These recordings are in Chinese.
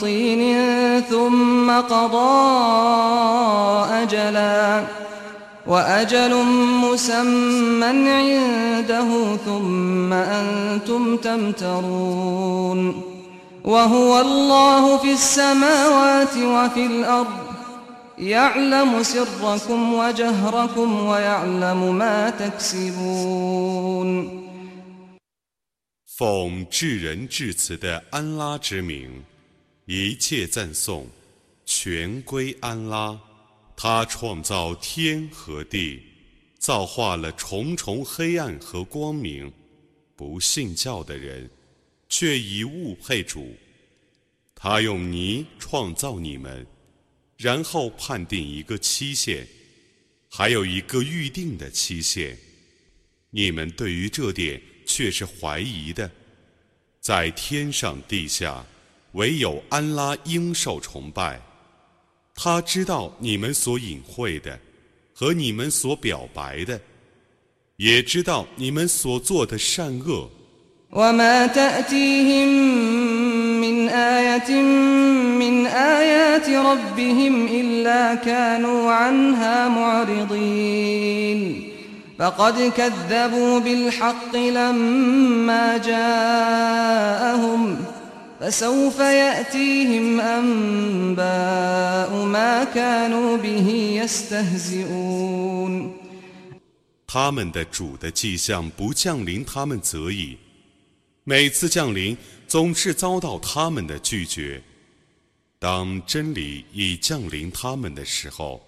طين ثم قضى أجلا وأجل مسمى عنده ثم أنتم تمترون وهو الله في السماوات وفي الأرض يعلم سركم وجهركم ويعلم ما تكسبون 奉至仁至慈的安拉之名， 一切赞颂全归安拉。他创造天和地，造化了重重黑暗和光明。不信教的人却以物配主。他用泥创造你们，然后判定一个期限，还有一个预定的期限。你们对于这点。却是怀疑的，在天上地下，唯有安拉应受崇拜。他知道你们所隐晦的和你们所表白的，也知道你们所做的善恶。فقد كذبوا بالحق لما جاءهم فسوف يأتيهم أنباء ما كانوا به يستهزئون 他们的主的迹象不降临他们则已，每次降临总是遭到他们的拒绝。当真理已降临他们的时候，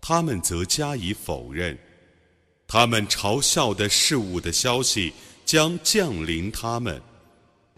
他们则加以否认。他们嘲笑的事物的消息将降临他们。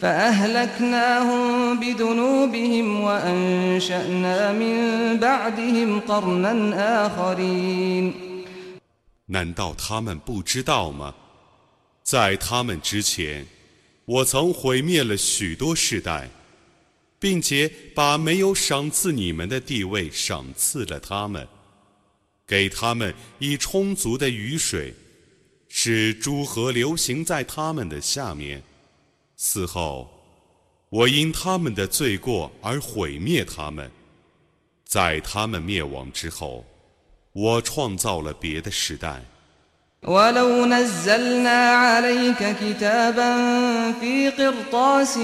فأهلكناهم بذنوبهم وأنشأنا من بعدهم قرنا آخرين 难道他们不知道吗？在他们之前，我曾毁灭了许多世代。并且把没有赏赐你们的地位赏赐了他们，给他们以充足的雨水，使诸河流行在他们的下面。 此后，我因他们的罪过而毁灭他们。在他们灭亡之后，我创造了别的时代。ولو نزلنا عليك كتابا في قرطاس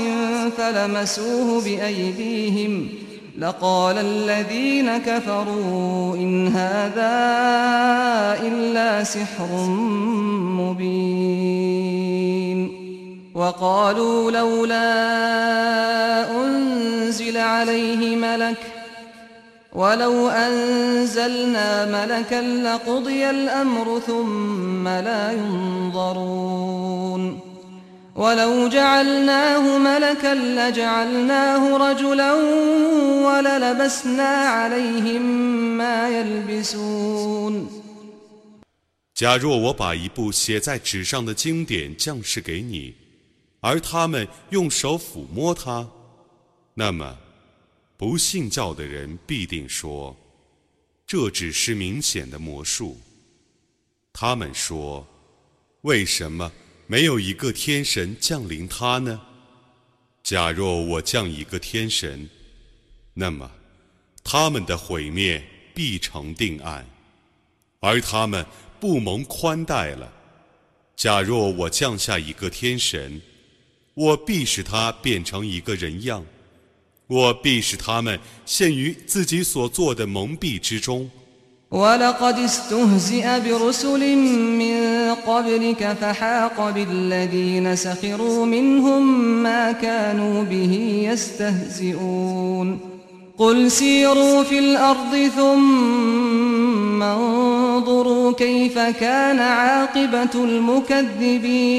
فلمسوه بأيديهم لقال الذين كفروا إن هذا إلا سحر مبين وقالوا لولا أنزل عليه ملك ولو أنزلنا ملكا لقضي الأمر ثم لا ينظرون ولو جعلناه ملكا لجعلناه رجلا وللبسنا عليهم ما يلبسون 假若我把一部写在纸上的经典降示给你， 而他们用手抚摸它，那么不信教的人必定说，这只是明显的魔术。他们说，为什么没有一个天神降临他呢？假若我降一个天神，那么他们的毁灭必成定案，而他们不蒙宽待了。假若我降下一个天神，我必使他变成一个人样。我必使他们陷于自己所做的蒙蔽之中。 ولقد استهزئ برسل من قبلك فحاق بالذين سخروا منهم ما كانوا به يستهزئون قل سيروا في الأرض ثم انظروا كيف كان عاقبة المكذبين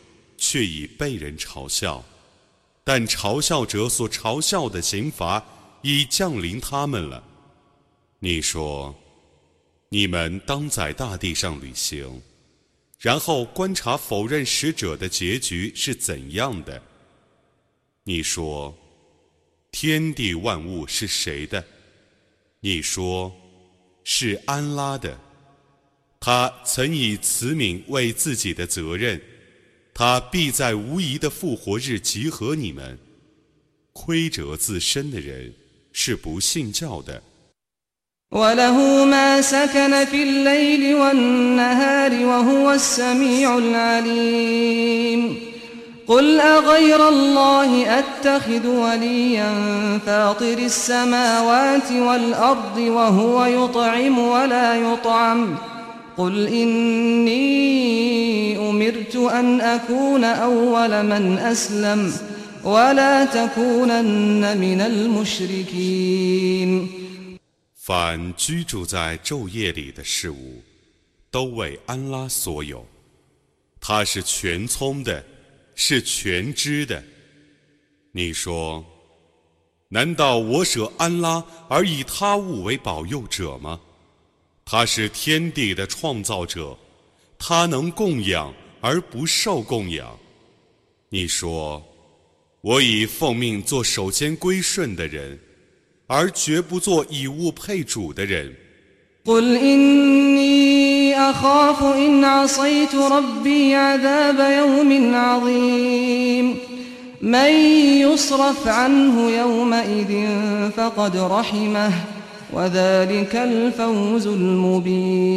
却已被人嘲笑，但嘲笑者所嘲笑的刑罚已降临他们了。你说，你们当在大地上旅行，然后观察否认使者的结局是怎样的。你说，天地万物是谁的？你说，是安拉的。他曾以慈悯为自己的责任，他必在无疑的复活日集合你们。亏折自身的人是不信教的。وله ما سكن في الليل والنهار وهو السميع العليم قل أغير الله أتخذ وليا فاطر السماوات والأرض وهو يطعم ولا يطعم قل إني أمرت أن أكون أول من أسلم ولا تكونن من المشركين 凡居住在昼夜里的事物，都为安拉所有。他是全聪的，是全知的。你说，难道我舍安拉而以他物为保佑者吗？他是天地的创造者，他能供养 而不受供养。你说，我已奉命做首先归顺的人。而绝不做以物配主的人。قل إني أخاف إن عصيت ربي عذاب يوم عظيم من يصرف عنه يومئذ فقد رحمه وذلك الفوز المبين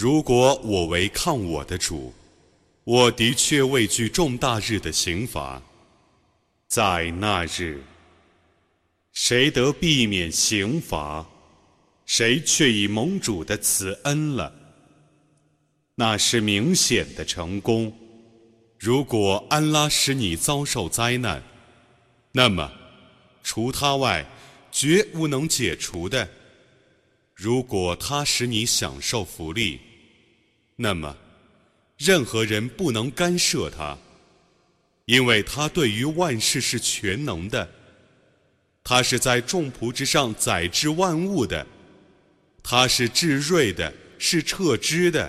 如果我违抗我的主，我的确畏惧重大日的刑罚，在那日。谁得避免刑罚，谁却已蒙主的慈恩了。那是明显的成功。如果安拉使你遭受灾难，那么除他外，绝无能解除的。如果他使你享受福利，那么任何人不能干涉他，因为他对于万事是全能的。他是在众仆之上载之万物的，他是至睿的，是彻知的。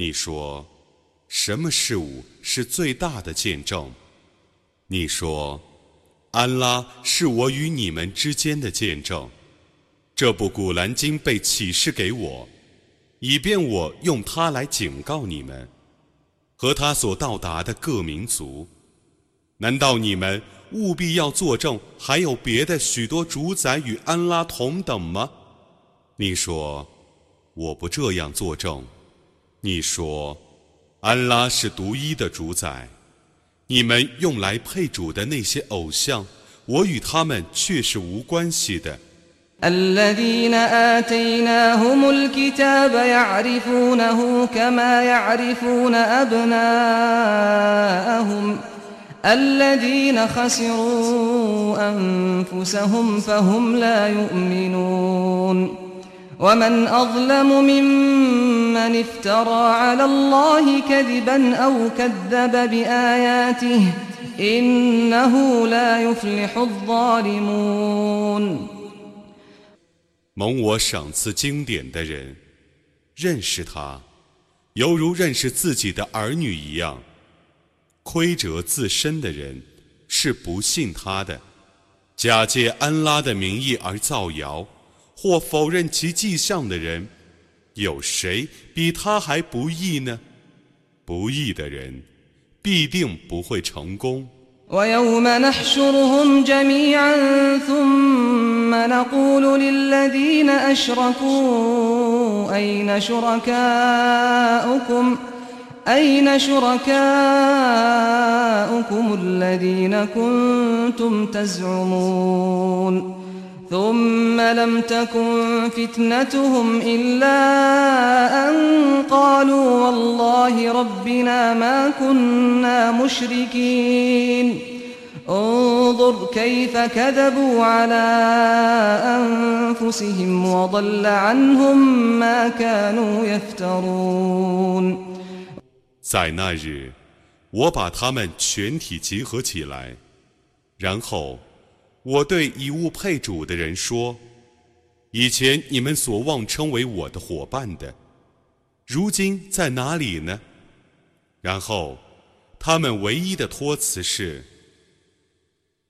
你说，什么事物是最大的见证？你说。安拉是我与你们之间的见证。这部古兰经被启示给我，以便我用它来警告你们。和他所到达的各民族。难道你们务必要作证，还有别的许多主宰与安拉同等吗？你说，我不这样作证。你说，安拉是独一的主宰。你们用来配主的那些偶像，我与他们却是无关系的。الذين آتيناهم الكتاب يعرفونه كما يعرفون أبناءهم الذين خسروا أنفسهم فهم لا يؤمنون ومن أظلم ممن افترى على الله كذبا أو كذب بآياته إنه لا يفلح الظالمون 蒙我赏赐经典的人，认识他，犹如认识自己的儿女一样。亏折自身的人是不信他的，假借安拉的名义而造谣， 或否认其迹象的人，有谁比他还不义呢？不义的人必定不会成功。ويوم نحشرهم جميعا ثم نقول للذين أشركوا أين شركاؤكم أين شركاؤكم الذين كنتم تزعمون ثم لم تكن فتنتهم إلا أن قالوا والله ربنا ما كنا مشركين انظر كيف كذبوا على أنفسهم وضل عنهم ما كانوا يفترون 在那日，我把他们全体集合起来，然后。 我对以物配主的人说：“以前你们所妄称为我的伙伴的，如今在哪里呢？”然后，他们唯一的托辞是：“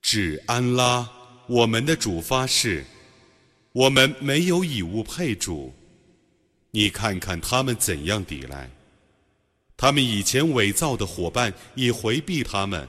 指安拉，我们的主发誓，我们没有以物配主。你看看他们怎样抵赖，他们以前伪造的伙伴已回避他们。”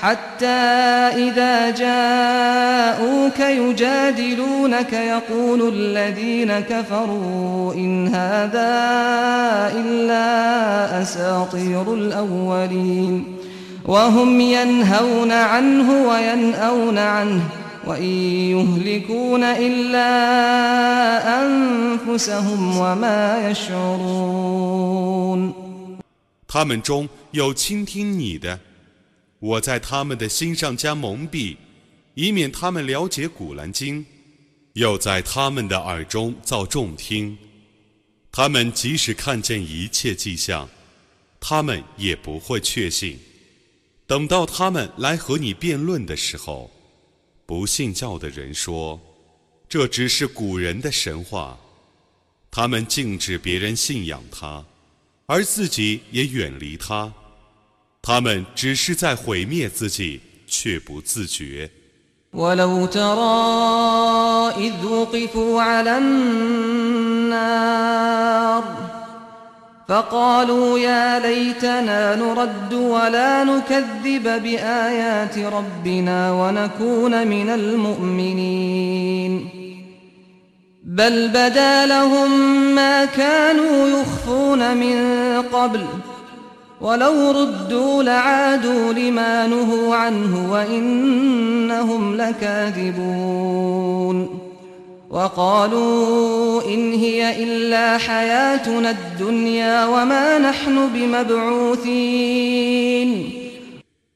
حتى إذا جاءوك يجادلونك يقول الذين كفروا إن هذا إلا أساطير الأولين وهم ينهون عنه وينأون عنه وإن يهلكون إلا أنفسهم وما يشعرون 他们中有倾听你的 我在他们的心上加蒙蔽，以免他们了解古兰经；又在他们的耳中造重听。他们即使看见一切迹象，他们也不会确信。等到他们来和你辩论的时候，不信教的人说：“这只是古人的神话。”他们禁止别人信仰他，而自己也远离他。他们只是在毁灭自己，却不自觉。ولو ترى إذ وقفوا على النار فقالوا يا ليتنا نرد ولا نكذب بآيات ربنا ونكون من المؤمنين بل بدا لهم ما كانوا يخفون من قبل ولو ردوا لعادوا لما نهوا عنه وإنهم لكاذبون وقالوا إن هي إلا حياتنا الدنيا وما نحن بمبعوثين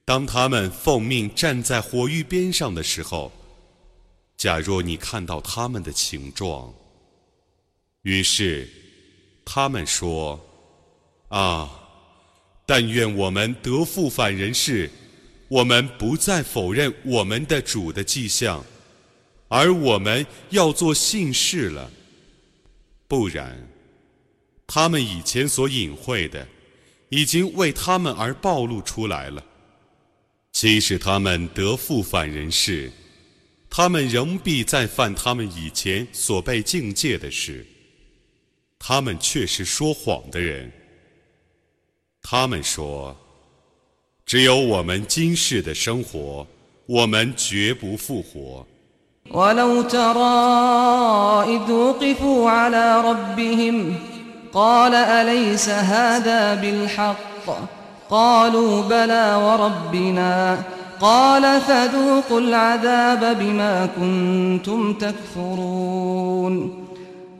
当他们奉命站在火域边上的时候，假若你看到他们的情状，于是他们说：“啊！” 但愿我们得复返人世，我们不再否认我们的主的迹象，而我们要做信士了。不然，他们以前所隐晦的，已经为他们而暴露出来了。即使他们得复反人世，他们仍必再犯他们以前所被境界的事。他们却是说谎的人。他们说：“只有我们今世的生活，我们绝不复活。” ولو ترى إذ وقفوا على ربهم قال أليس هذا بالحق قالوا بلى وربنا قال فذوقوا العذاب بما كنتم تكفرون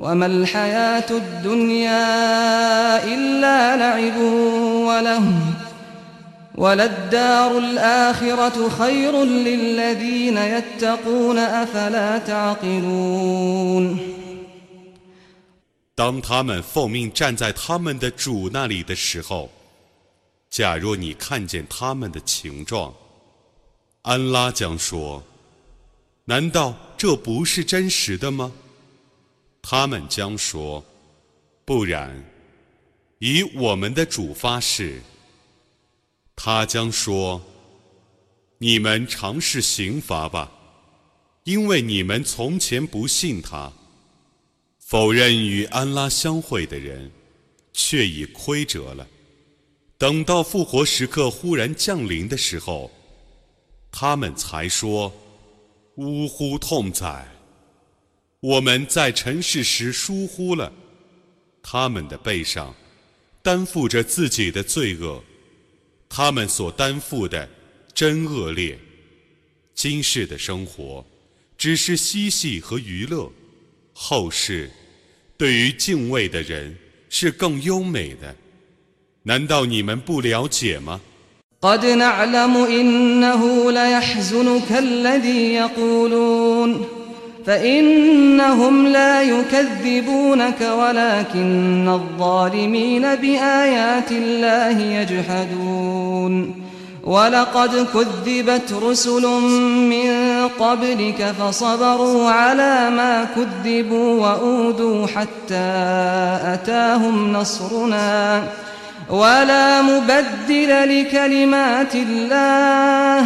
وما الحياة الدنيا إلا لعب ولهو وللدار الآخرة خير للذين يتقون أفلا تعقلون 当他们奉命站在他们的主那里的时候，假若你看见他们的情状，安拉将说：“难道这不是真实的吗？” 他们将说：“不然，以我们的主发誓。”他将说：“你们尝试刑罚吧，因为你们从前不信他，否认与安拉相会的人，却已亏折了。等到复活时刻忽然降临的时候，他们才说：‘呜呼，痛哉！我们在尘世时疏忽了。’他们的背上担负着自己的罪恶。”他们所担负的真恶劣，今世的生活只是嬉戏和娱乐，后世对于敬畏的人是更优美的。难道你们不了解吗？فإنهم لا يكذبونك ولكن الظالمين بآيات الله يجحدون ولقد كذبت رسل من قبلك فصبروا على ما كذبوا وأودوا حتى أتاهم نصرنا ولا مبدل لكلمات الله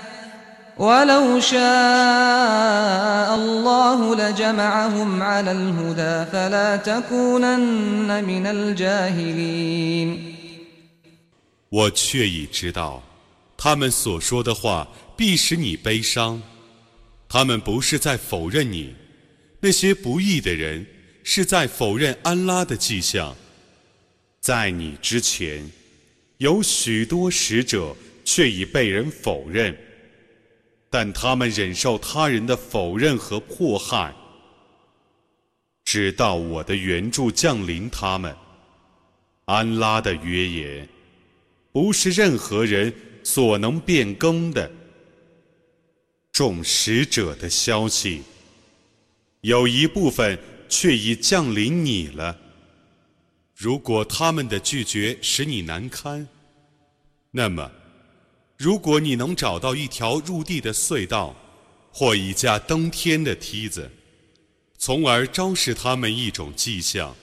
ولو شاء الله لجمعهم على الهدى فلا تكونن من الجاهلين 我却已知道，他们所说的话必使你悲伤。他们不是在否认你，那些不义的人是在否认安拉的迹象。在你之前，有许多使者却已被人否认。 但他们忍受他人的否认和迫害，直到我的援助降临他们。安拉的约言，不是任何人所能变更的。众使者的消息，有一部分却已降临你了。如果他们的拒绝使你难堪，那么。如果你能找到一条入地的隧道，或一架登天的梯子，从而昭示他们一种迹象，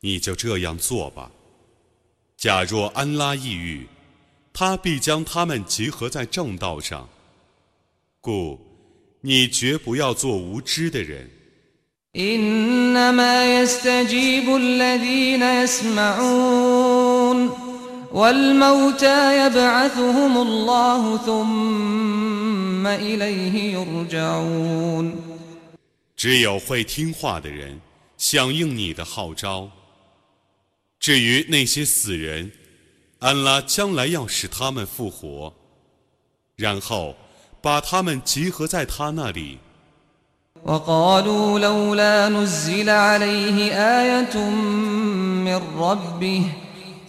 你就这样做吧。假若安拉抑郁，他必将他们集合在正道上。故你绝不要做无知的人。والموتى يبعثهم الله ثم إليه يرجعون 只有会听话的人响应你的号召。至于那些死人，安拉将来要使他们复活，然后把他们集合在他那里。 وقالوا لولا نزل عليه آية من ربه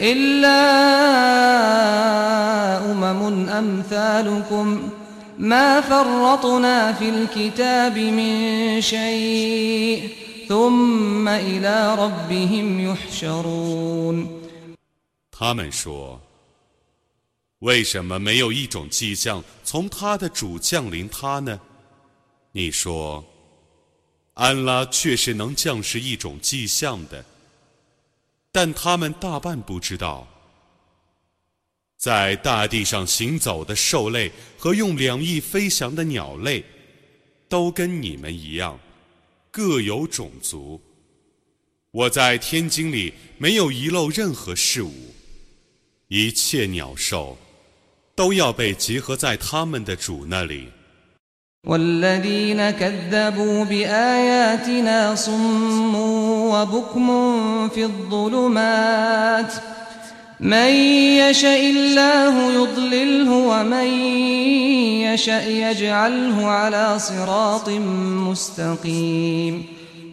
إلا أمم أمثالكم ما فرطنا في الكتاب من شيء ثم إلى ربهم يحشرون 他们说：“为什么没有一种迹象从他的主降临他呢？”你说：“安拉确实能降示一种迹象的， 但他们大半不知道。在大地上行走的兽类和用两翼飞翔的鸟类，都跟你们一样，各有种族。我在天经里没有遗漏任何事物。”一切鸟兽都要被集合在他们的主那里。 والذين كذبوا بآياتنا صم وبكم في الظلمات من يشاء الله يضلله ومن يشاء يجعله على صراط مستقيم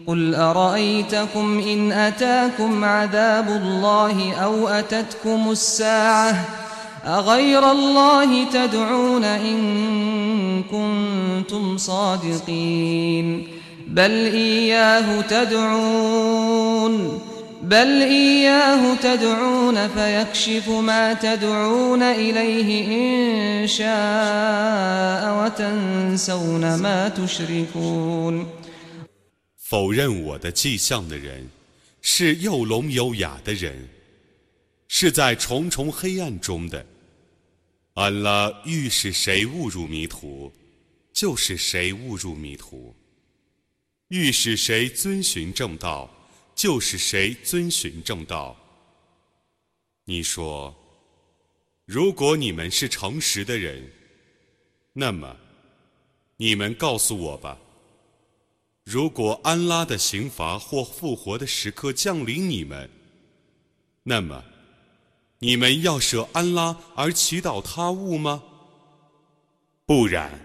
قل أرأيتكم إن أتاكم عذاب الله أو أتتكم الساعة أغير الله تدعون إن كنتم صادقين بل إياه تدعون بل إياه تدعون فيكشف ما تدعون إليه إن شاء وتنسون ما تشركون 否认我的迹象的人，是又聋又哑的人，是在重重黑暗中的。安拉欲使谁误入迷途，就使谁误入迷途； 欲使谁遵循正道，就使谁遵循正道。你说，如果你们是诚实的人，那么，你们告诉我吧。如果安拉的刑罚或复活的时刻降临你们，那么你们要舍安拉而祈祷他物吗？不然，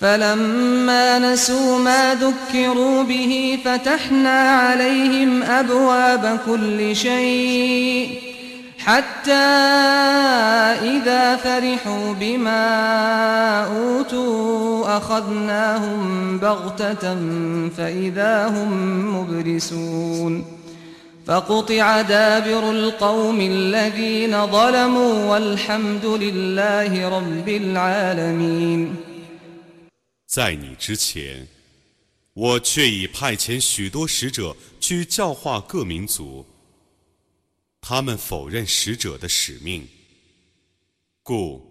فلما نسوا ما ذكروا به فتحنا عليهم أبواب كل شيء حتى إذا فرحوا بما أوتوا أخذناهم بغتة فإذا هم مبلسون فقطع دابر القوم الذين ظلموا والحمد لله رب العالمين 在你之前，我却已派遣许多使者去教化各民族。他们否认使者的使命，故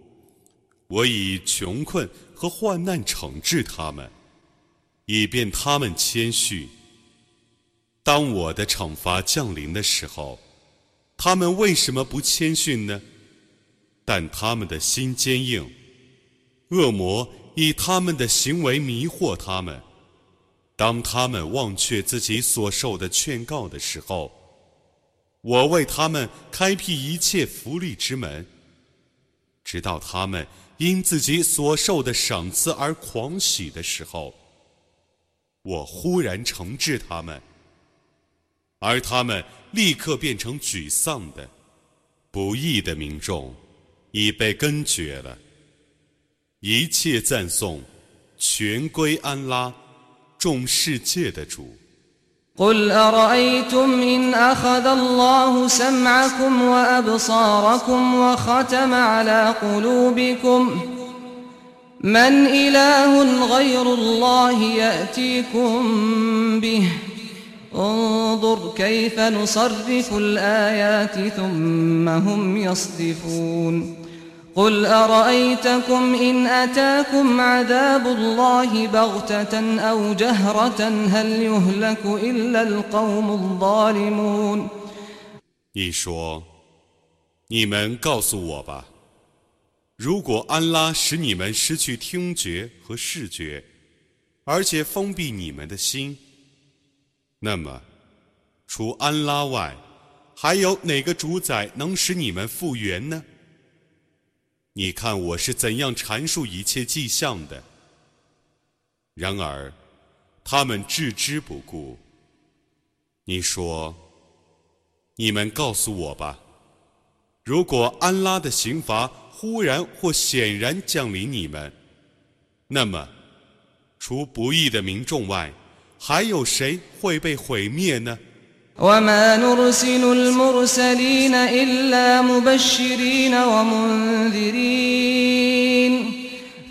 我以穷困和患难惩治他们，以便他们谦虚。当我的惩罚降临的时候，他们为什么不谦逊呢？但他们的心坚硬，恶魔以他们的行为迷惑他们。当他们忘却自己所受的劝告的时候，我为他们开辟一切福利之门，直到他们因自己所受的赏赐而狂喜的时候，我忽然惩治他们，而他们立刻变成沮丧的、不义的民众，已被根绝了。一切赞颂全归安拉。众世界的主。قل أرأيتم إن أخذ الله سمعكم وأبصاركم وختم على قلوبكم من إله غير الله يأتيكم به انظر كيف نصرف الآيات ثم هم يصدفون قل أرأيتكم إن أتاكم عذاب الله بغتة أو جهرة هل يهلك إلا القوم الظالمون 你说，你们告诉我吧，如果安拉使你们失去听觉和视觉，而且封闭你们的心，那么，除安拉外，还有哪个主宰能使你们复原呢？ 你看我是怎样阐述一切迹象的。然而，他们置之不顾。你说：“你们告诉我吧，如果安拉的刑罚忽然或显然降临你们，那么，除不义的民众外，还有谁会被毁灭呢？” وما نرسل المرسلين إلا مبشرين ومنذرين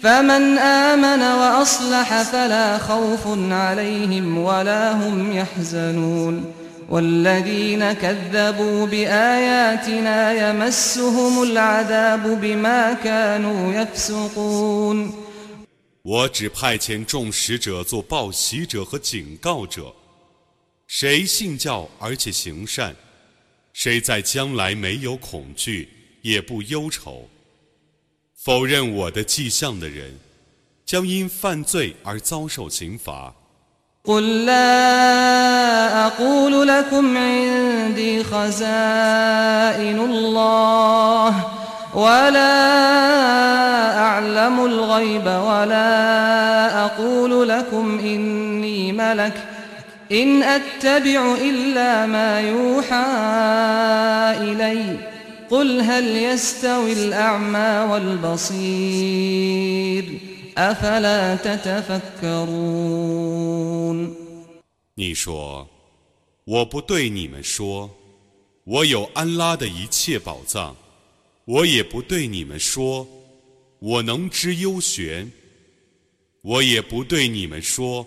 فمن آمن وأصلح فلا خوف عليهم ولا هم يحزنون والذين كذبوا بآياتنا يمسهم العذاب بما كانوا يفسقون 我只派遣众使者做报喜者和警告者。 谁信教而且行善，谁在将来没有恐惧也不忧愁。否认我的迹象的人，将因犯罪而遭受刑罚。إن أتبع إلا ما يوحى إلي قل هل يستوي الأعمى والبصير أفلا تتفكرون 你说，我不对你们说，我有安拉的一切宝藏；我也不对你们说，我能知幽玄；我也不对你们说。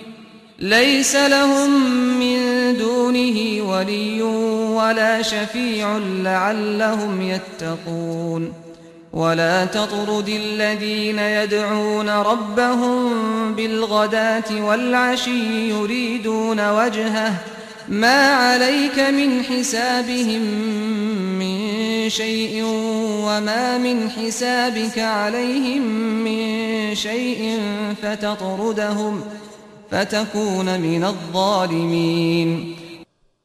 ？ليس لهم من دونه ولي ولا شفيع لعلهم يتقون ولا تطرد الذين يدعون ربهم بالغداة والعشي يريدون وجهه ما عليك من حسابهم من شيء وما من حسابك عليهم من شيء فتطردهم ۖ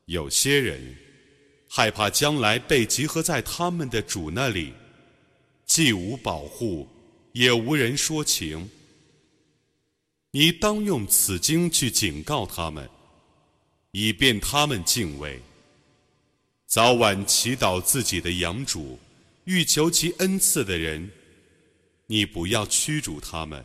有些人害怕将来被集合在他们的主那里，既无保护，也无人说情。你当用此经去警告他们，以便他们敬畏，早晚祈祷自己的养主，欲求其恩赐的人，你不要驱逐他们。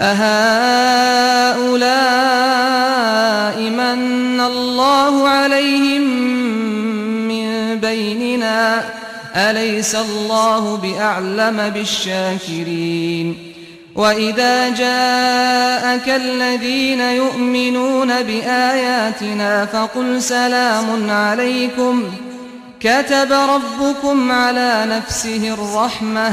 أهؤلاء من الله عليهم من بيننا؟ أليس الله بأعلم بالشاكرين؟ وإذا جاءك الذين يؤمنون بآياتنا فقل سلام عليكم. كتب ربكم على نفسه الرحمة.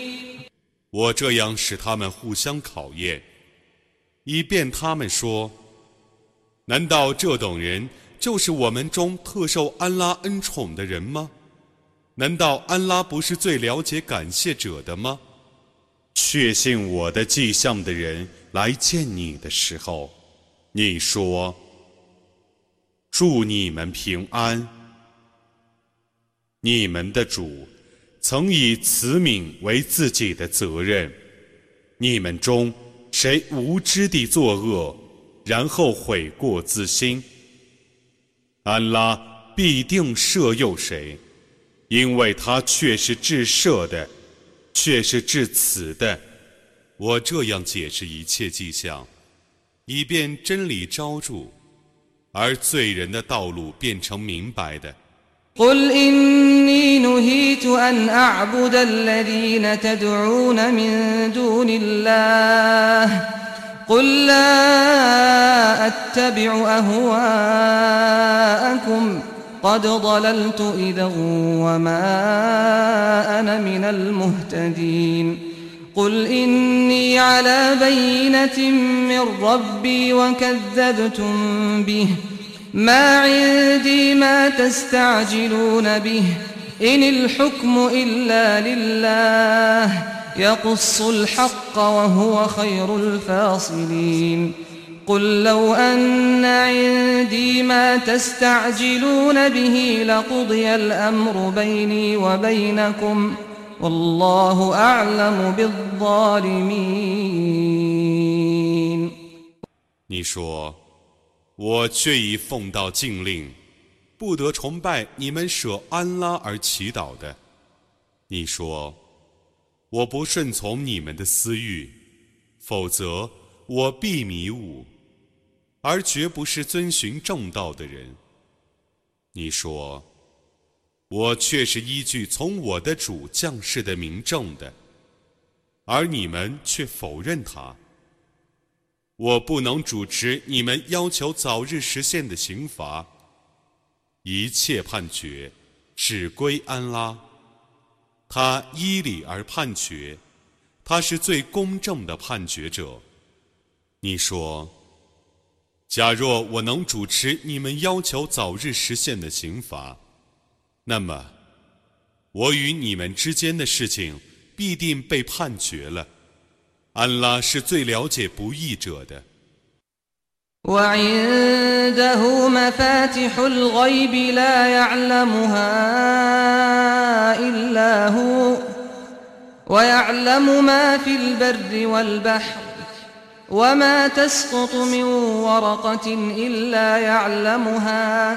我这样使他们互相考验，以便他们说：难道这等人就是我们中特受安拉恩宠的人吗？难道安拉不是最了解感谢者的吗？确信我的迹象的人来见你的时候，你说：祝你们平安。你们的主曾以慈悯为自己的责任。你们中谁无知地作恶，然后悔过自新？安拉必定赦宥谁。因为他却是至赦的，却是至慈的。我这样解释一切迹象，以便真理昭著，而罪人的道路变成明白的。قل إني نهيت أن أعبد الذين تدعون من دون الله قل لا أتبع أهواءكم قد ضللت إذا وما أنا من المهتدين قل إني على بينة من ربي وكذبتم به ما عندي ما تستعجلون به. إن الحكم إلا لله. يقص الحق وهو خير الفاصلين. قل لو أن عندي ما تستعجلون به لقضي الأمر بيني وبينكم. والله أعلم بالظالمين. 你说，我却已奉到禁令，不得崇拜你们舍安拉而祈祷的。你说，我不顺从你们的私欲，否则我必迷雾，而绝不是遵循正道的人。你说，我却是依据从我的主降世的明证的，而你们却否认他。我不能主持你们要求早日实现的刑罚。一切判决只归安拉，他依理而判决，他是最公正的判决者。你说，假若我能主持你们要求早日实现的刑罚，那么我与你们之间的事情必定被判决了。安拉是最了解不义者的。 وعنده مفاتح الغيب لا يعلمها إلا هو ويعلم ما في البر والبحر وما تسقط من ورقة إلا يعلمها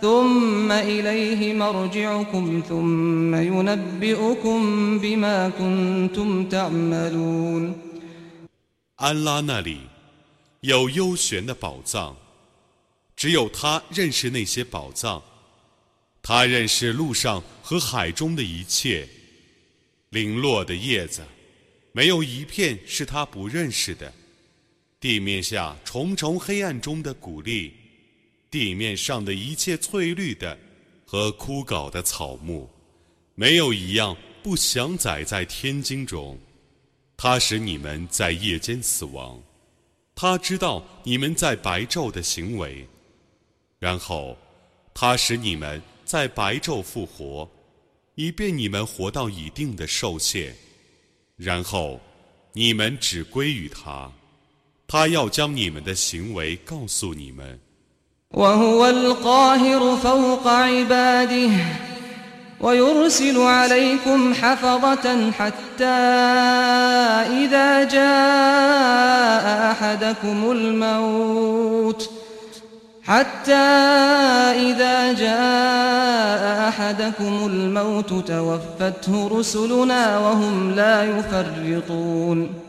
ثم إليه مرجعكم ثم ينبئكم بما كنتم تعملون 安拉那里有幽玄的宝藏，只有他认识那些宝藏。他认识路上和海中的一切，零落的叶子，没有一片是他不认识的。地面下重重黑暗中的谷粒， 地面上的一切翠绿的和枯槁的草木，没有一样不想载在天经中。他使你们在夜间死亡，他知道你们在白昼的行为，然后他使你们。在白昼复活，以便你们活到一定的寿限，然后你们只归于他，他要将你们的行为告诉你们。وهو القاهر فوق عباده ويرسل عليكم حفظة حتى إذا جاء أحدكم الموت حتى إذا جاء أحدكم الموت توفته رسلنا وهم لا يفرطون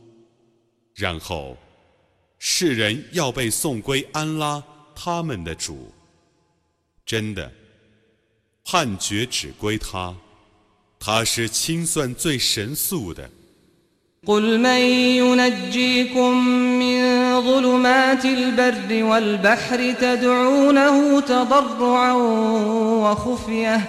然后，世人要被送归安拉他们的主。真的，判决只归他，他是清算最神速的。قل من ينجيكم من ظلمات البر والبحر تدعونه تضرعا وخفيه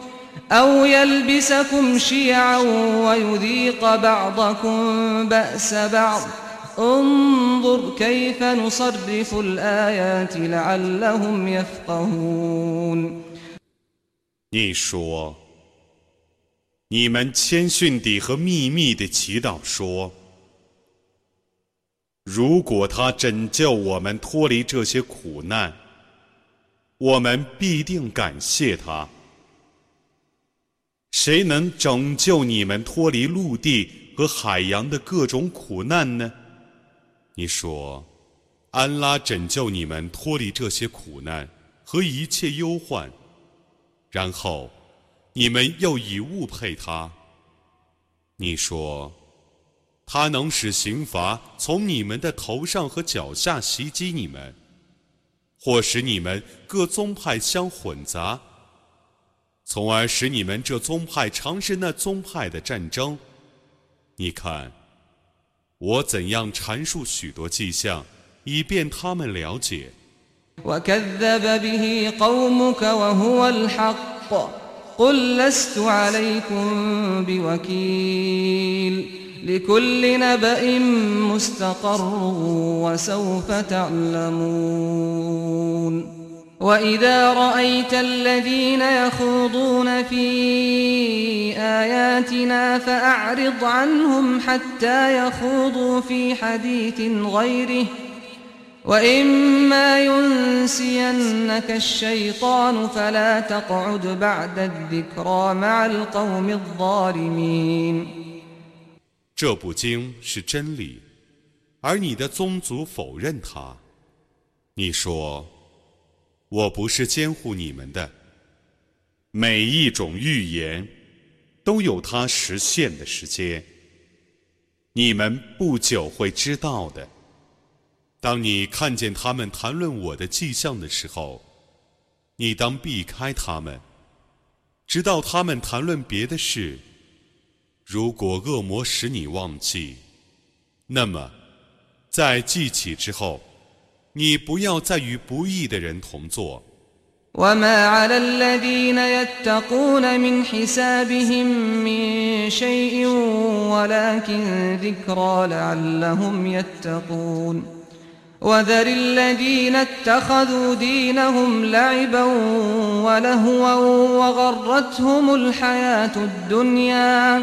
أو يلبسكم شيعا ويذيق بعضكم بأس بعض انظر كيف نصرف الآيات لعلهم يفقهون 你说你们谦逊地和秘密地祈祷说：“如果他拯救我们脱离这些苦难，我们必定感谢他。 谁能拯救你们脱离陆地和海洋的各种苦难呢？你说，安拉拯救你们脱离这些苦难和一切忧患，然后。”你们又以物配他，你说，他能使刑罚从你们的头上和脚下袭击你们，或使你们各宗派相混杂，从而使你们这宗派尝试那宗派的战争。你看，我怎样阐述许多迹象，以便他们了解。قل لست عليكم بوكيل لكل نبأ مستقر وسوف تعلمون وإذا رأيت الذين يخوضون في آياتنا فأعرض عنهم حتى يخوضوا في حديث غيره ۖ وإما ينسينك الشيطان فلا تقعد بعد الذكرى مع القوم الظالمين 这部经是真理，而你的宗族否认它。你说：“ 我不是监护你们的。”每一种预言都有它实现的时间，你们不久会知道的。当你看见他们谈论我的迹象的时候，你当避开他们，直到他们谈论别的事。如果恶魔使你忘记，那么在记起之后，你不要再与不义的人同坐。 وما على الذين يتقون من حسابهم من شيء ولكن ذكرى لعلهم يتقون وذر الذين اتخذوا دينهم لعبا ولهوا وغرتهم الحياة الدنيا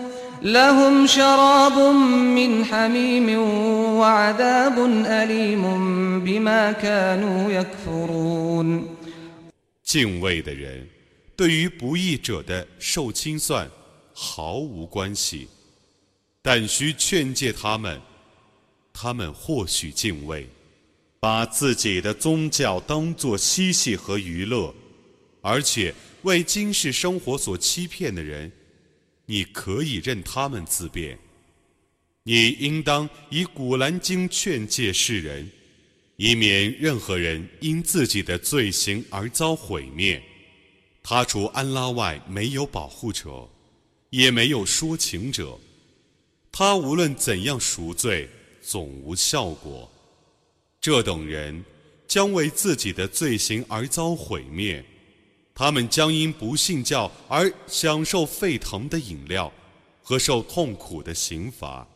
لهم شراب من حميم وعذاب أليم بما كانوا يكفرون 敬畏的人，对于不义者的受清算毫无关系，但需劝诫他们，他们或许敬畏，把自己的宗教当作嬉戏和娱乐，而且为今世生活所欺骗的人， 你可以任他们自便。你应当以古兰经劝诫世人。以免任何人因自己的罪行而遭毁灭。他除安拉外没有保护者，也没有说情者。他无论怎样赎罪，总无效果。这等人将为自己的罪行而遭毁灭，他们将因不信教而享受沸腾的饮料和受痛苦的刑罚。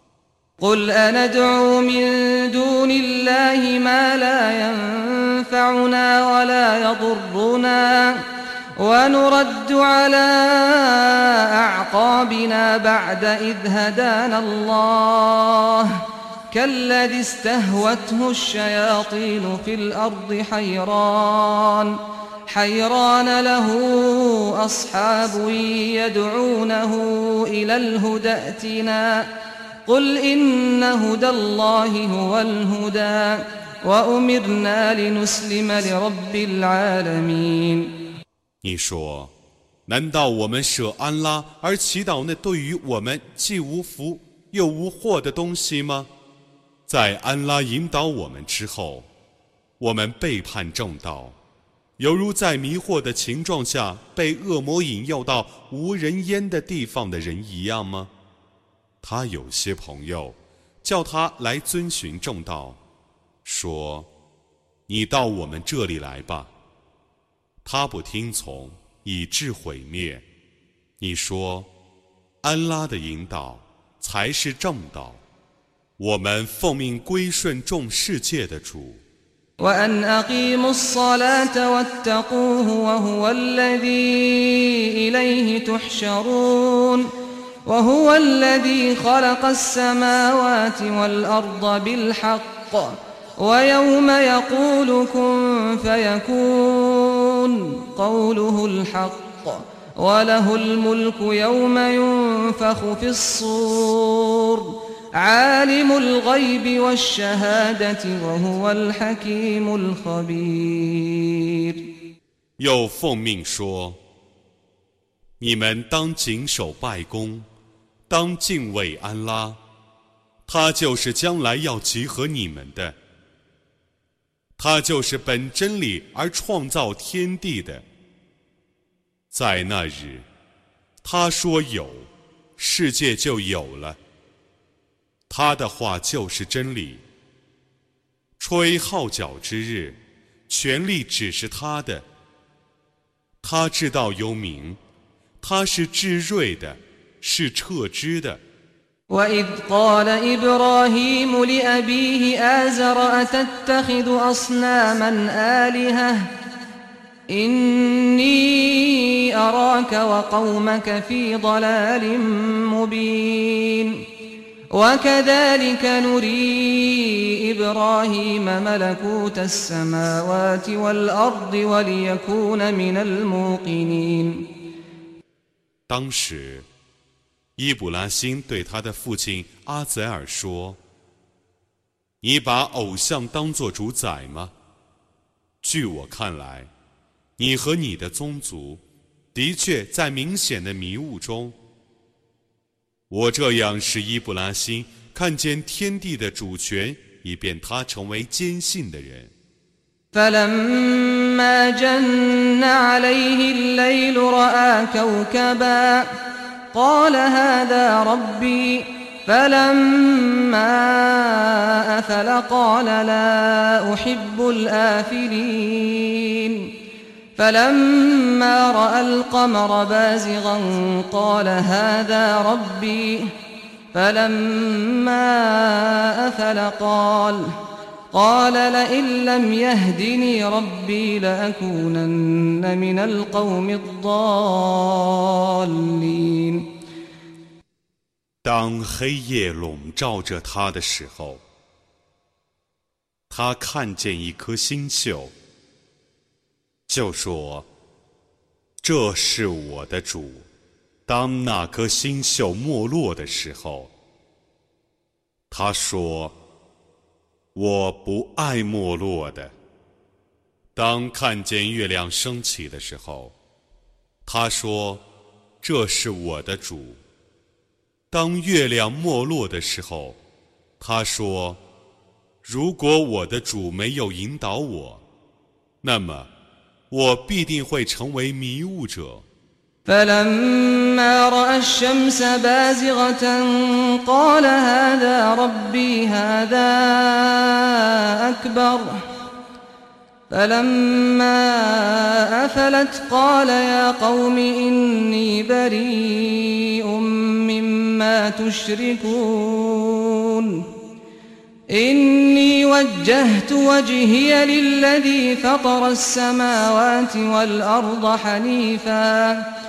قل أندعو من دون الله ما لا ينفعنا ولا يضرنا ونرد على أعقابنا بعد إذ هدانا الله كالذي استهوته الشياطين في الأرض حيران حيران له أصحاب يدعونه إلى الهدى ائتنا قل إن هدى الله هو الهدى وأمرنا لنسلم لرب العالمين 你说，难道我们舍安拉而祈祷那对于我们既无福又无祸的东西吗？在安拉引导我们之后，我们背叛正道， 犹如在迷惑的情状下被恶魔引诱到无人烟的地方的人一样吗？他有些朋友叫他来遵循正道，说：“你到我们这里来吧。”他不听从，以致毁灭。你说，安拉的引导才是正道。我们奉命归顺众世界的主。وأن أقيموا الصلاة واتقوه وهو الذي إليه تحشرون وهو الذي خلق السماوات والأرض بالحق ويوم يقول كن فيكون قوله الحق وله الملك يوم ينفخ في الصور عالم الغيب والشهادة وهو الحكيم الخبير 又奉命说：“你们当谨守拜功，当敬畏安拉，他就是将来要集合你们的。他就是本真理而创造天地的。在那日，他说有，世界就有了。 他的话就是真理。吹号角之日，权力只是他的。他知道幽冥，他是智慧的，是撤之的。 وإذ قال إبراهيم لأبيه آزر أتتخذ أصناما آلهة إني أراك وقومك في ضلال مبين وكذلك نري إبراهيم ملكوت السماوات والأرض وليكون من الموقنين 当时，伊卜拉欣对他的父亲阿泽尔说：“你把偶像当作主宰吗？据我看来， 你和你的宗族的确在明显的迷雾中。 我这样使伊布拉欣看见天地的主权，以便他成为坚信的人。 فلما جن عليه الليل راى كوكبا قال هذا ربي فلما افل قال لا احب الافلين فلما راى القمر بازغا قال هذا ربي فلما افل قال قال لئن لم يهدني ربي لأكونن من القوم الضالين 当黑夜笼罩着他的时候，他看见一颗星宿， 就说：“这是我的主。”当那颗星宿没落的时候，他说。我不爱没落的。当看见月亮升起的时候，他说：“这是我的主。”当月亮没落的时候，他说：“如果我的主没有引导我，那么我必定会成为迷雾者。” فلما راى الشمس بازغه قال هذا ربي هذا اكبر فلما افلت قال يا قوم اني بريء مما تشركون اني وجهت وجهي للذي فطر السماوات والارض حنيفا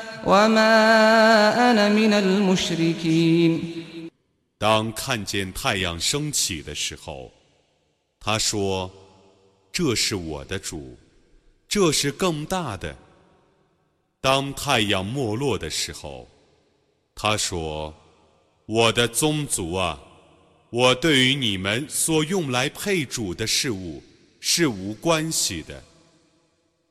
当看见太阳升起的时候，他说：“这是我的主，这是更大的。”当太阳没落的时候，他说：“我的宗族啊， 我对于你们所用来配主的事物是无关系的。”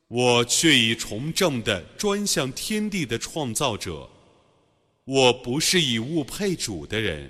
我却已从正的专向天地的创造者，我不是以物配主的人。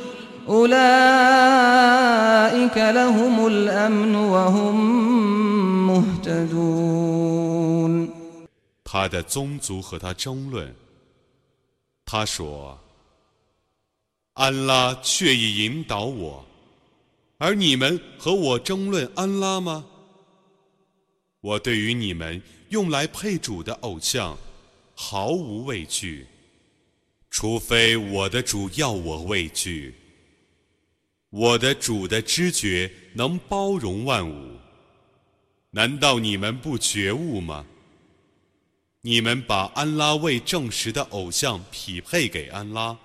أولئك لهم الأمن وهم مهتدون 他的宗族和他争论，他说：“安拉却已引导我，而你们和我争论安拉吗？我对于你们用来配主的偶像毫无畏惧，除非我的主要我畏惧。 我的主的知觉能包容万物，难道你们不觉悟吗？你们把安拉为证实的偶像匹配给安拉，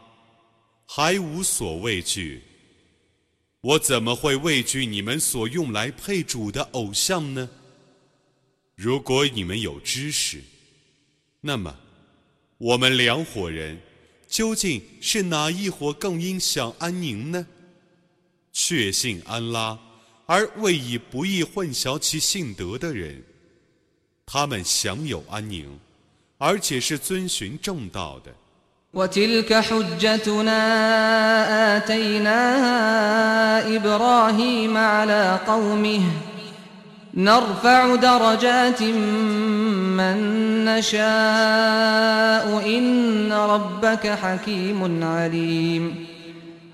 还无所畏惧。我怎么会畏惧你们所用来配主的偶像呢？如果你们有知识，那么我们两伙人究竟是哪一伙更应享安宁呢？确信安拉，而未以不义混淆其信德的人，他们享有安宁，而且是遵循正道的。 وتلك حجتنا آتيناها إبراهيم على قومه نرفع درجات من نشاء إن ربك حكيم عليم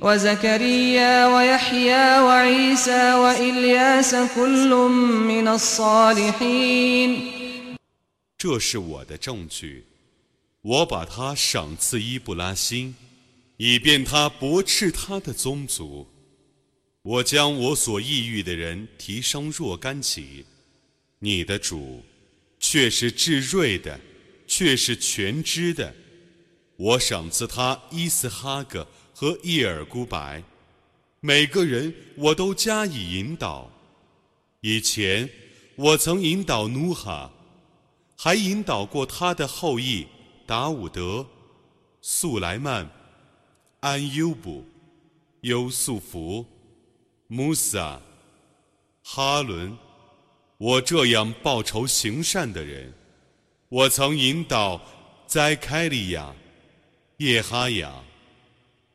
وزكريا ويحيى وعيسى وإلياس كل من الصالحين 这是我的证据，我把他赏赐伊布拉辛，以便他驳斥他的宗族。我将我所抑郁的人提升若干级。你的主却是至睿的，却是全知的。我赏赐他伊斯哈格 和伊尔孤白，每个人我都加以引导。以前我曾引导努哈，还引导过他的后裔达伍德、素莱曼、安优布、优素福、穆萨、哈伦。我这样报仇行善的人，我曾引导在开利亚。叶哈雅、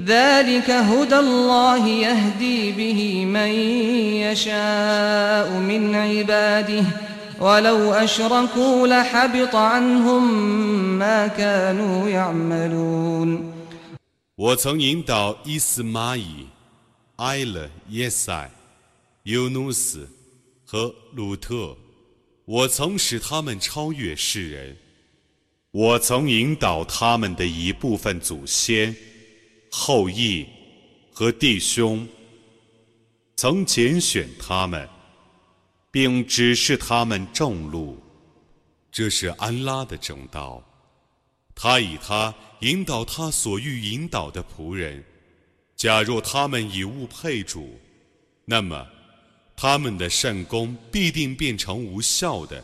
ذلك هدى الله يهدي به من يشاء من عباده ولو أشركوا لحبط عنهم ما كانوا يعملون 我曾引导伊斯玛仪、埃勒、耶塞、尤努斯和鲁特，我曾使他们超越世人。我曾引导他们的一部分祖先。 后裔和弟兄曾拣选他们，并指示他们正路，这是安拉的正道。他以他引导他所欲引导的仆人。假若他们以物配主，那么他们的善功必定变成无效的。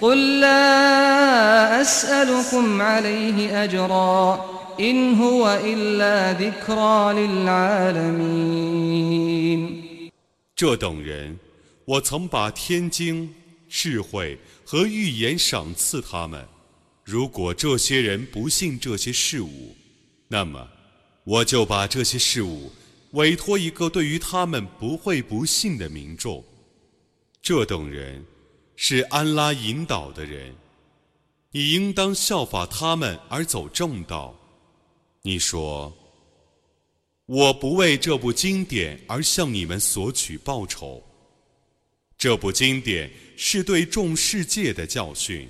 قل لا أسألكم عليه أجرا إن هو إلا ذكرى للعالمين 这等人，我曾把天经、智慧和预言赏赐他们。如果这些人不信这些事物，那么我就把这些事物委托一个对于他们不会不信的民众。这等人。 是安拉引导的人，你应当效法他们而走正道。你说：“我不为这部经典而向你们索取报酬。这部经典是对众世界的教训。”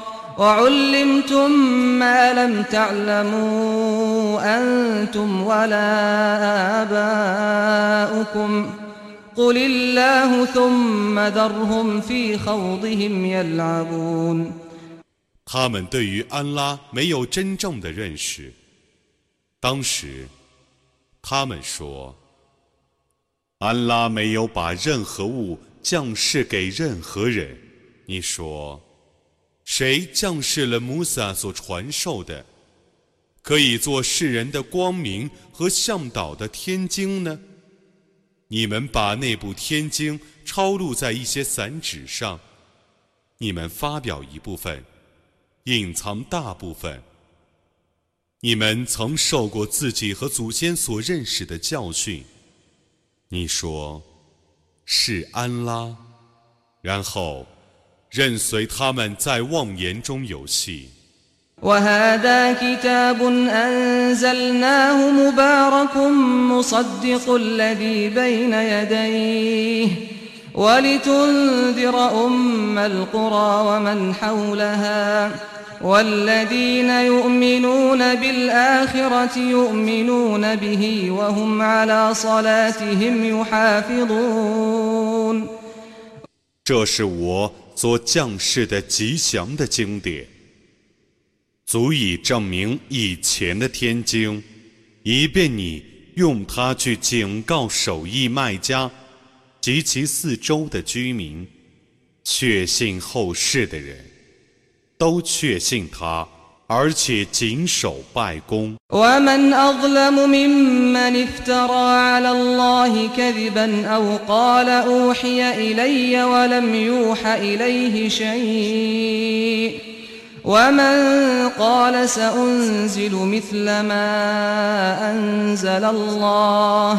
وعلمتم ما لم تعلموا أنتم ولا آباؤكم قل الله ثم ذرهم في خوضهم يلعبون 他们对于安拉没有真正的认识。当时， 他们说：“安拉没有把任何物降世给任何人。”你说：“ 谁降世了穆萨所传授的，可以做世人的光明和向导的天经呢？”你们把那部天经抄录在一些散纸上，你们发表一部分，隐藏大部分。你们曾受过自己和祖先所认识的教训，你说是安拉，然后任随他们在妄言中游戏。وهذا كتاب أنزلناه مبارك مصدق الذي بين يديه ولتنذر أم القرى ومن حولها والذين يؤمنون بالآخرة يؤمنون به وهم على صلاتهم يحافظون 这是我 所降世的吉祥的经典。足以证明以前的天经，以便你用它去警告手艺卖家及其四周的居民。确信后世的人都确信它，而且谨守拜功。ومن قال سأنزل مثل ما أنزل الله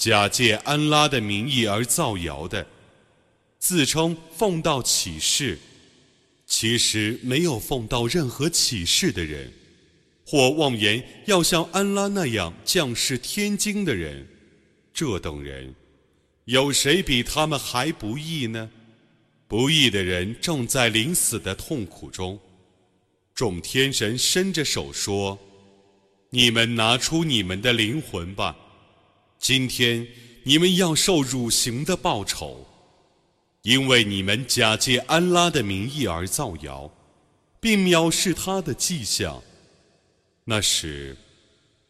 假借安拉的名义而造谣的，自称奉到启示，其实没有奉到任何启示的人，或妄言要像安拉那样降世天经的人。这等人，有谁比他们还不义呢？不义的人正在临死的痛苦中。众天神伸着手说：“你们拿出你们的灵魂吧，今天你们要受辱刑的报酬，因为你们假借安拉的名义而造谣，并藐视他的迹象。那时，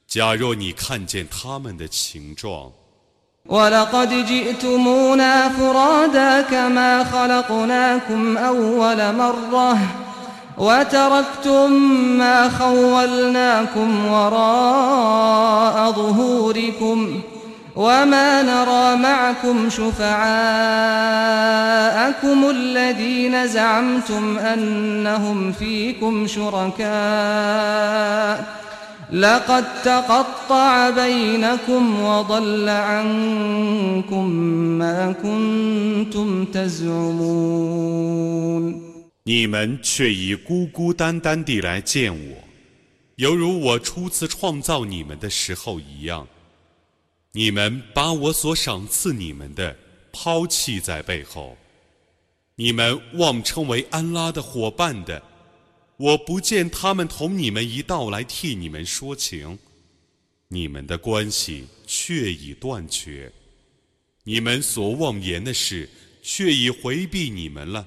假若你看见他们的形状。” ولقد جئتمونا فرادا كما خلقناكم أول مرة وتركتم ما خولناكم وراء ظهوركم وما نرى معكم شفعاءكم الذين زعمتم أنهم فيكم شركاء لقد تقطع بينكم وضل عنكم ما كنتم تزعمون 你们却已孤孤单单地来见我，犹如我初次创造你们的时候一样。 你们把我所赏赐你们的抛弃在背后，你们妄称为安拉的伙伴的。我不见他们同你们一道来替你们说情，你们的关系却已断绝，你们所妄言的事却已回避你们了。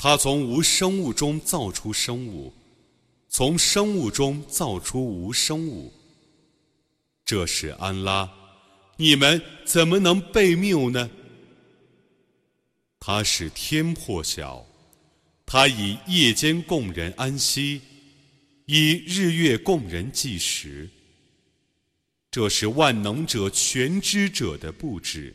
他从无生物中造出生物，从生物中造出无生物。这是安拉，你们怎么能被谬呢？他使天破晓，他以夜间供人安息，以日月供人计时。这是万能者、全知者的布置。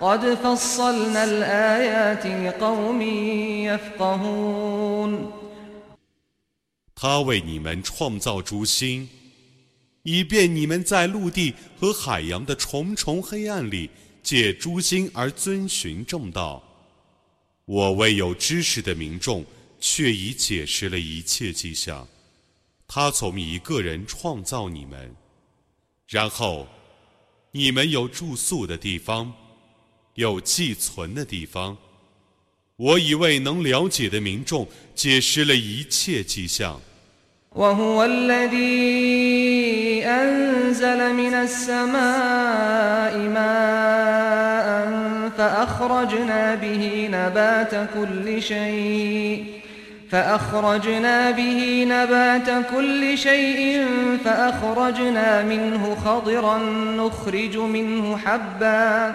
قد فصلنا الآيات لقوم يفقهون 他为你们创造诸星，以便你们在陆地和海洋的重重黑暗里借诸星而遵循正道。我为有知识的民众，却已解释了一切迹象。他从一个人创造你们，然后你们有住宿的地方， 有寄存的地方。我已为能了解的民众解释了一切迹象。 وهو الذي أنزل من السماء ماء فأخرجنا به نبات كل شيء فأخرجنا به نبات كل شيء فأخرجنا منه خضرا نخرج منه حبًّا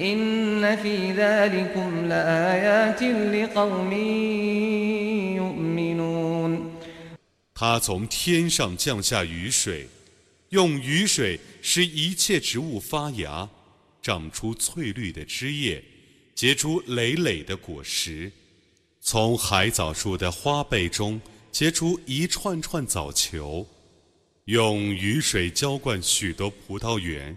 إن في ذلكم لآيات لقوم يؤمنون 他从天上降下雨水，用雨水使一切植物发芽，长出翠绿的枝叶，结出累累的果实；从海藻树的花背中结出一串串藻球，用雨水浇灌许多葡萄园，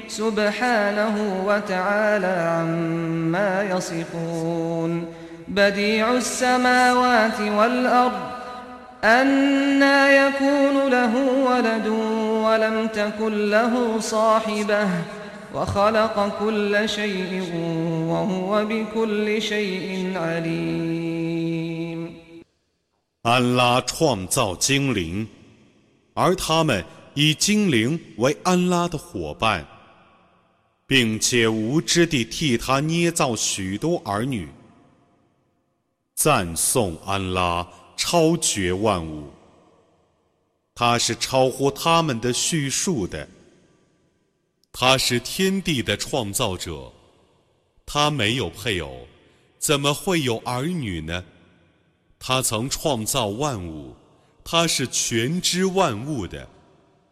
سبحانه وتعالى عما يصفون بديع السماوات والأرض أنا يكون له ولد ولم تكن له صاحبة وخلق كل شيء وهو بكل شيء عليم 安拉创造精灵，而他们以精灵为安拉的伙伴， 并且无知地替他捏造许多儿女。赞颂安拉超绝万物，他是超乎他们的叙述的。他是天地的创造者，他没有配偶，怎么会有儿女呢？他曾创造万物，他是全知万物的。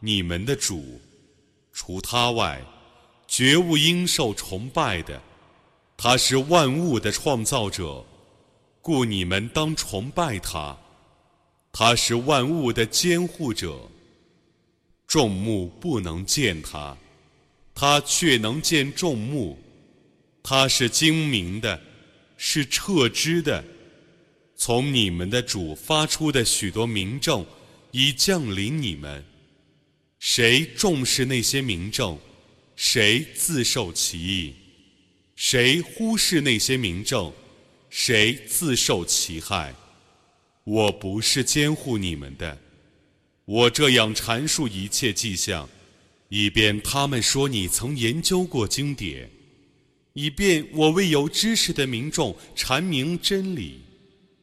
你们的主，除他外，绝无应受崇拜的。他是万物的创造者，故你们当崇拜他。他是万物的监护者，众目不能见他，他却能见众目。他是精明的，是撤知的。从你们的主发出的许多明证，已降临你们。谁重视那些明证，谁自受其益；谁忽视那些明证，谁自受其害。我不是监护你们的，我这样阐述一切迹象，以便他们说你曾研究过经典，以便我为有知识的民众阐明真理。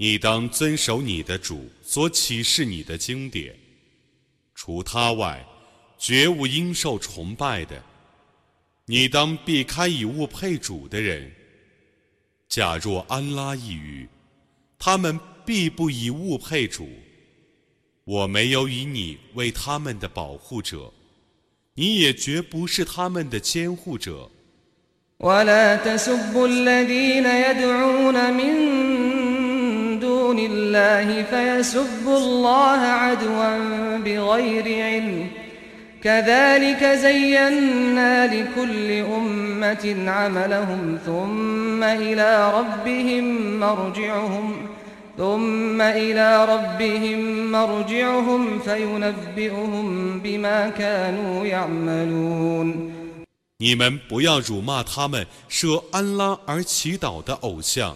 你当遵守你的主所启示你的经典，除他外，绝无应受崇拜的。你当避开以物配主的人。假若安拉一语，他们必不以物配主。我没有以你为他们的保护者，你也绝不是他们的监护者。دون الله فيسبوا الله عدوا بغير علم كذلك زينا لكل أمة عملهم ثم إلى ربهم مرجعهم ثم إلى ربهم مرجعهم فينبئهم بما كانوا يعملون 你们不要辱骂他们设安拉而祈祷的偶像。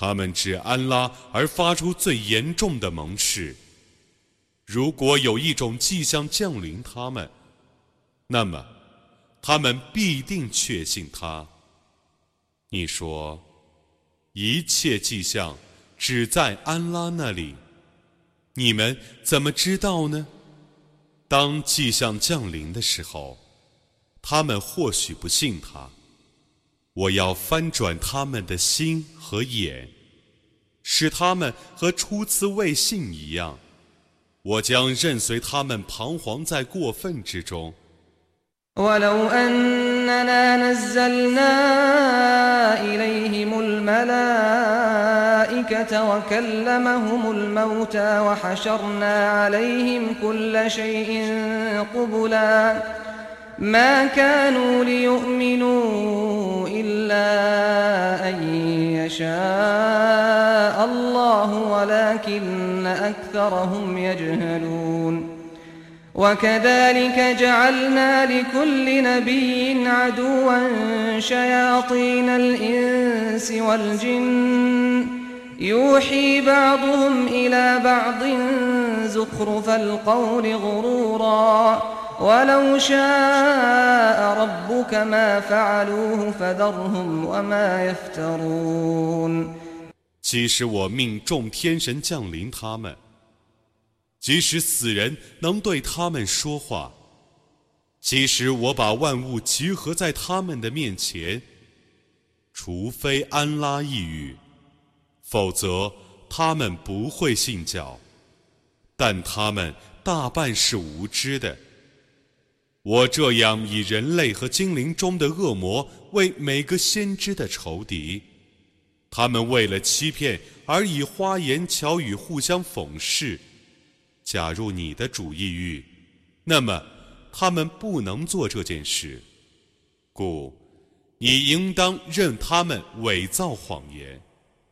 他们指安拉而发出最严重的盟誓。如果有一种迹象降临他们，那么他们必定确信他。你说，一切迹象只在安拉那里，你们怎么知道呢？当迹象降临的时候，他们或许不信他。我要翻转他们的心和眼，使他们和初次未信一样。我将任随他们彷徨在过分之中。ما كانوا ليؤمنوا إلا أن يشاء الله ولكن أكثرهم يجهلون. وكذلك جعلنا لكل نبي عدوا شياطين الإنس والجن يوحي بعضهم إلى بعض زخرف القول غرورا 即使我命众天神降临他们，即使死人能对他们说话，即使我把万物集合在他们的面前， 除非安拉抑郁， 否则他们不会信教。但他们大半是无知的。我这样以人类和精灵中的恶魔为每个先知的仇敌，他们为了欺骗而以花言巧语互相讽饰。假如你的主意欲，那么他们不能做这件事，故你应当任他们伪造谎言。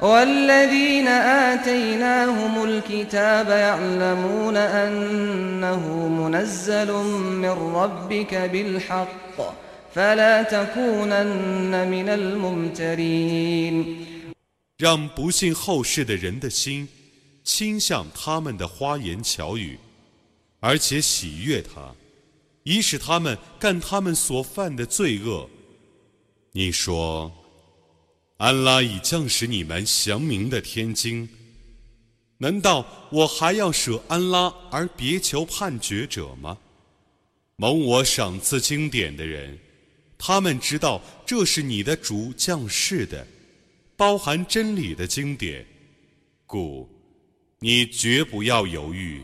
والذين آتيناهم الكتاب يعلمون أنه منزل من ربك بالحق فلا تكونن من الممترين 让不信后世的人的心倾向他们的花言巧语，而且喜悦他，以使他们干他们所犯的罪恶。你说。 安拉已降使你们祥明的天经，难道我还要舍安拉而别求判决者吗？蒙我赏赐经典的人，他们知道这是你的主降世的，包含真理的经典，故你绝不要犹豫。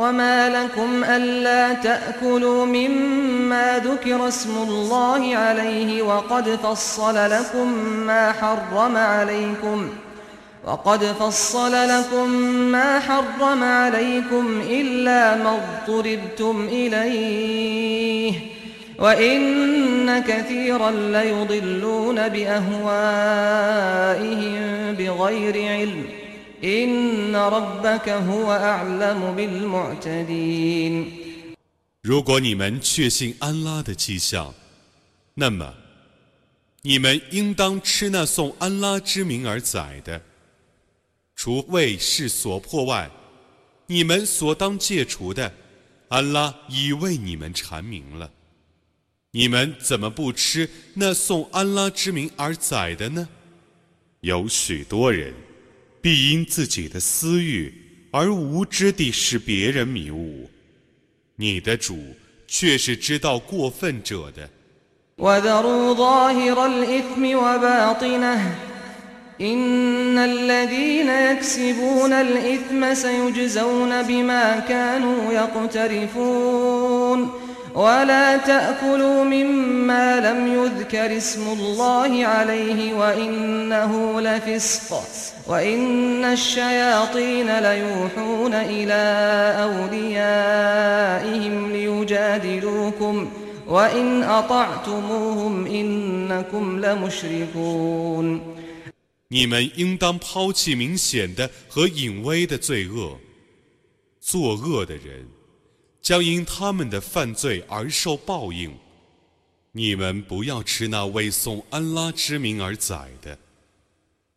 وما لكم ألا تأكلوا مما ذكر اسم الله عليه وقد فصل لكم ما حرم عليكم وقد فصل لكم ما حرم عليكم إلا ما اضطربتم إليه وإن كثيرا ليضلون بأهوائهم بغير علم 如果你们确信安拉的迹象，那么你们应当吃那送安拉之名而宰的，除为事所迫外，你们所当戒除的，安拉已为你们阐明了。你们怎么不吃那送安拉之名而宰的呢？有许多人。必因自己的私欲而无知地使别人迷雾，你的主却是知道过分者的。ولا تأكلوا مما لم يذكر اسم الله عليه وإنه لفسق وإن الشياطين ليوحون إلى أوليائهم ليجادلوكم وإن أطعتموهم إنكم لمشركون 你们应当抛弃明显的和隐微的罪恶，作恶的人。 将因他们的犯罪而受报应。你们不要吃那为颂安拉之名而宰的，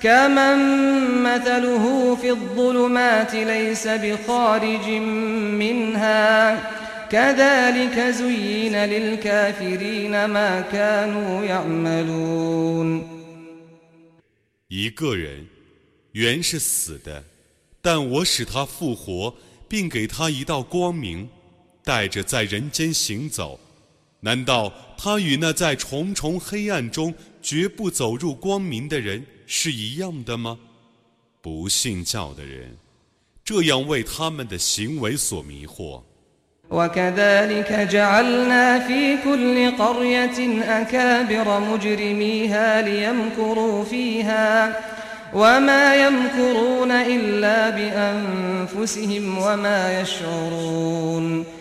كمن مثله في الظلمات ليس بخارج منها كذلك زين للكافرين ما كانوا يعملون 一个人原是死的。但我使他复活，并给他一道光明，带着在人间行走。难道他与那在重重黑暗中绝不走入光明的人 是一样的吗？不信教的人，这样为他们的行为所迷惑。وما يمكرون إلا بأنفسهم وما يشعرون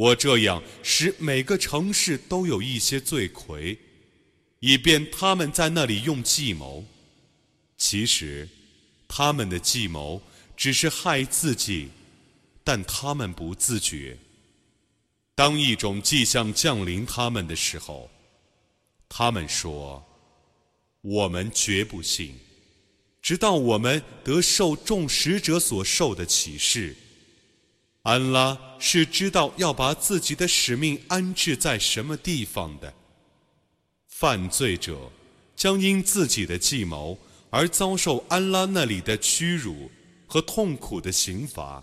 我这样使每个城市都有一些罪魁，以便他们在那里用计谋。其实，他们的计谋只是害自己，但他们不自觉。当一种迹象降临他们的时候，他们说：“我们绝不信，直到我们得受众使者所受的启示。”安拉是知道要把自己的使命安置在什么地方的。犯罪者将因自己的计谋而遭受安拉那里的屈辱和痛苦的刑罚。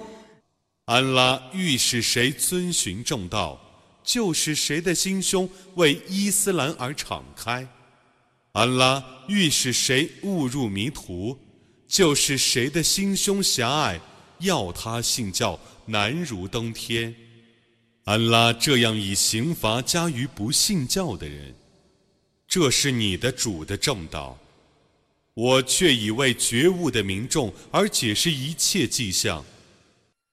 安拉欲使谁遵循正道，就使谁的心胸为伊斯兰而敞开；安拉欲使谁误入迷途，就使谁的心胸狭隘，要他信教难如登天。安拉这样以刑罚加于不信教的人，这是你的主的正道。我却以为觉悟的民众而解释一切迹象。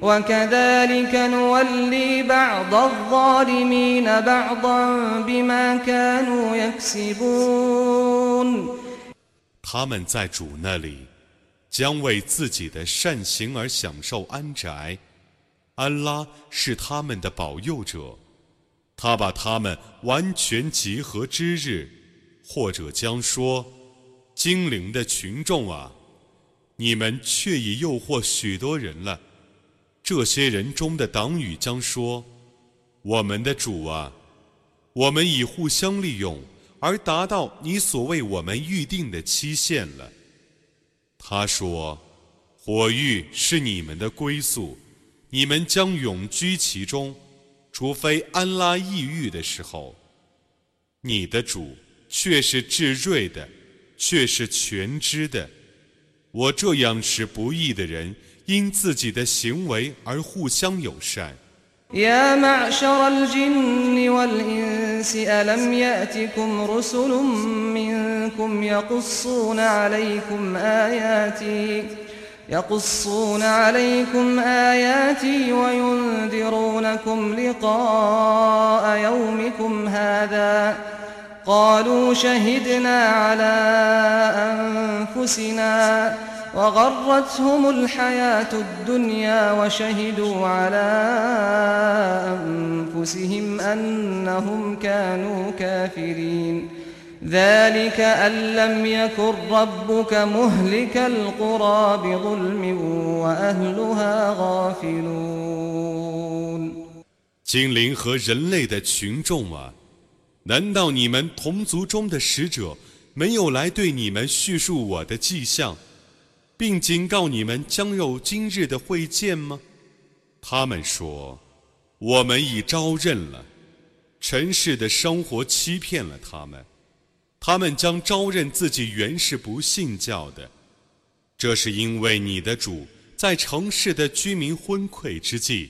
وكذلك نولي بعض الظالمين بعضا بما كانوا يكسبون 他们在主那里将为自己的善行而享受安宅。安拉是他们的保佑者，他把他们完全集合之日，或者将说： 精灵的群众啊，你们却已诱惑许多人了。 这些人中的党羽将说：“我们的主啊，我们已互相利用，而达到你所为我们预定的期限了。”他说：“火域是你们的归宿，你们将永居其中，除非安拉抑郁的时候。你的主却是至睿的，却是全知的。我这样是不义的人。”因自己的行为而互相友善。يا معشر الجن والإنس ألم يأتكم رسل منكم يقصون عليكم آياتي يقصون عليكم آياتي وينذرونكم لقاء يومكم هذا قالوا شهدنا على أنفسنا وغرتهم الحياة الدنيا وشهدوا على أنفسهم أنهم كانوا كافرين ذلك أن لم يكن ربك مهلك القرى بظلم وأهلها غافلون 精灵和人类的群众啊，难道你们同族中的使者没有来对你们叙述我的迹象？ 并警告你们将有今日的会见吗？他们说：“我们已招认了，尘世的生活欺骗了他们，他们将招认自己原是不信教的。这是因为你的主在城市的居民昏聩之际，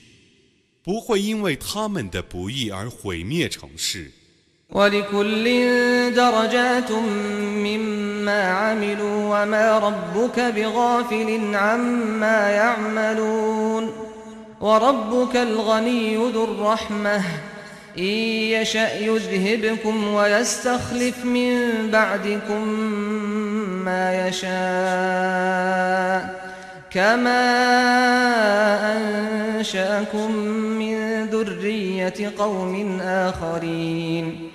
不会因为他们的不义而毁灭城市。” ولكل درجات مما عملوا وما ربك بغافل عما يعملون وربك الغني ذو الرحمة إن يشأ يذهبكم ويستخلف من بعدكم ما يشاء كما أنشأكم من ذرية قوم آخرين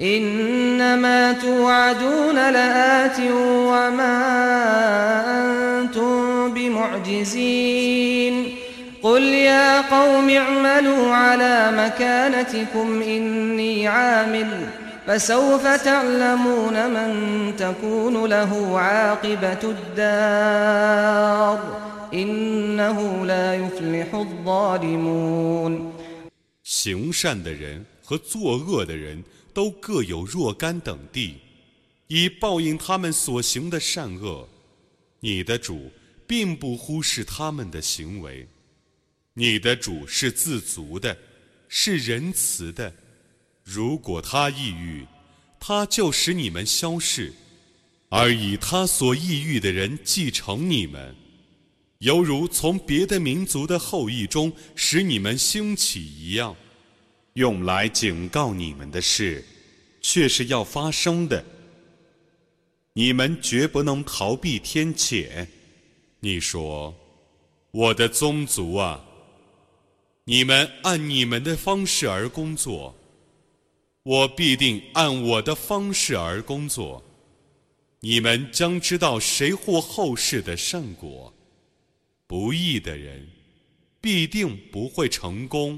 إنما توعدون لآت وما أنتم بمعجزين قل يا قوم اعملوا على مكانتكم إني عامل فسوف تعلمون من تكون له عاقبة الدار إنه لا يفلح الظالمون 行善的人和作恶的人 都各有若干等地，以报应他们所行的善恶。你的主并不忽视他们的行为，你的主是自足的，是仁慈的。如果他抑郁，他就使你们消逝，而以他所抑郁的人继承你们，犹如从别的民族的后裔中使你们兴起一样。用来警告你们的事，却是要发生的。你们绝不能逃避天谴。你说：“我的宗族啊，你们按你们的方式而工作，我必定按我的方式而工作。你们将知道谁获后世的善果。不义的人必定不会成功。”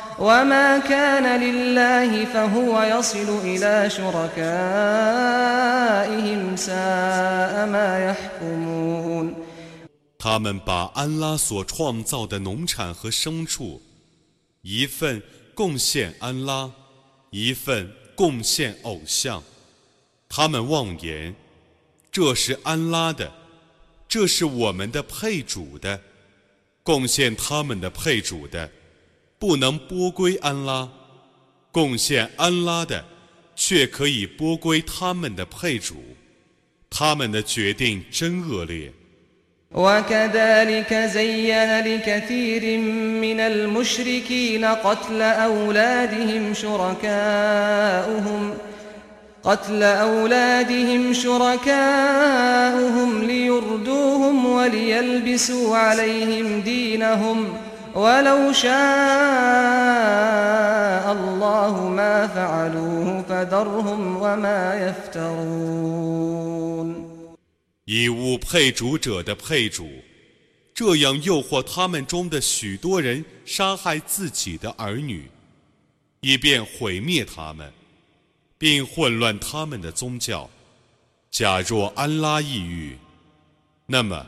وما كان لله فهو يصل إلى شركائهم ساء ما يحكمون 他们把安拉所创造的农产和牲畜，一份贡献安拉，一份贡献偶像。他们妄言，这是安拉的，这是我们的配主的，贡献他们的配主的。 不能拨归安拉，贡献安拉的，却可以拨归他们的配主，他们的决定真恶劣。 وكذلك زين لكثير من المشركين قتل أولادهم شركاؤهم قتل أولادهم شركاؤهم ليردوهم وليلبسوا عليهم دينهم ولو شاء الله ما فعلوه فذرهم وما يفترون 以物配主者的配主，这样诱惑他们中的许多人杀害自己的儿女，以便毁灭他们，并混乱他们的宗教。假若安拉抑郁，那么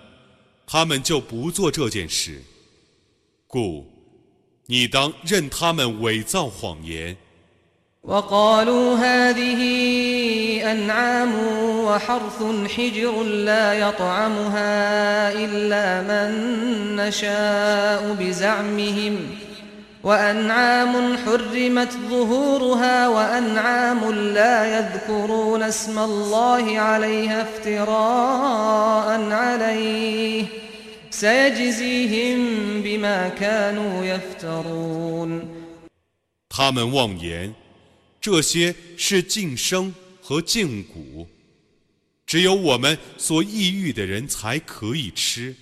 他们就不做这件事。 故你当任他们伪造谎言。وقالوا هذه أنعام وحرث حجر لا يطعمها إلا من نشاء بزعمهم وأنعام حرمت ظهورها وأنعام لا يذكرون اسم الله عليها افتراء عليه 他们妄言。这些是净生和净骨，只有我们所抑郁的人才可以吃。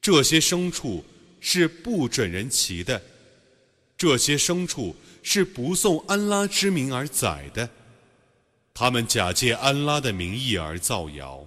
这些牲畜是不准人骑的，这些牲畜是不送安拉之名而宰的。他们假借安拉的名义而造谣，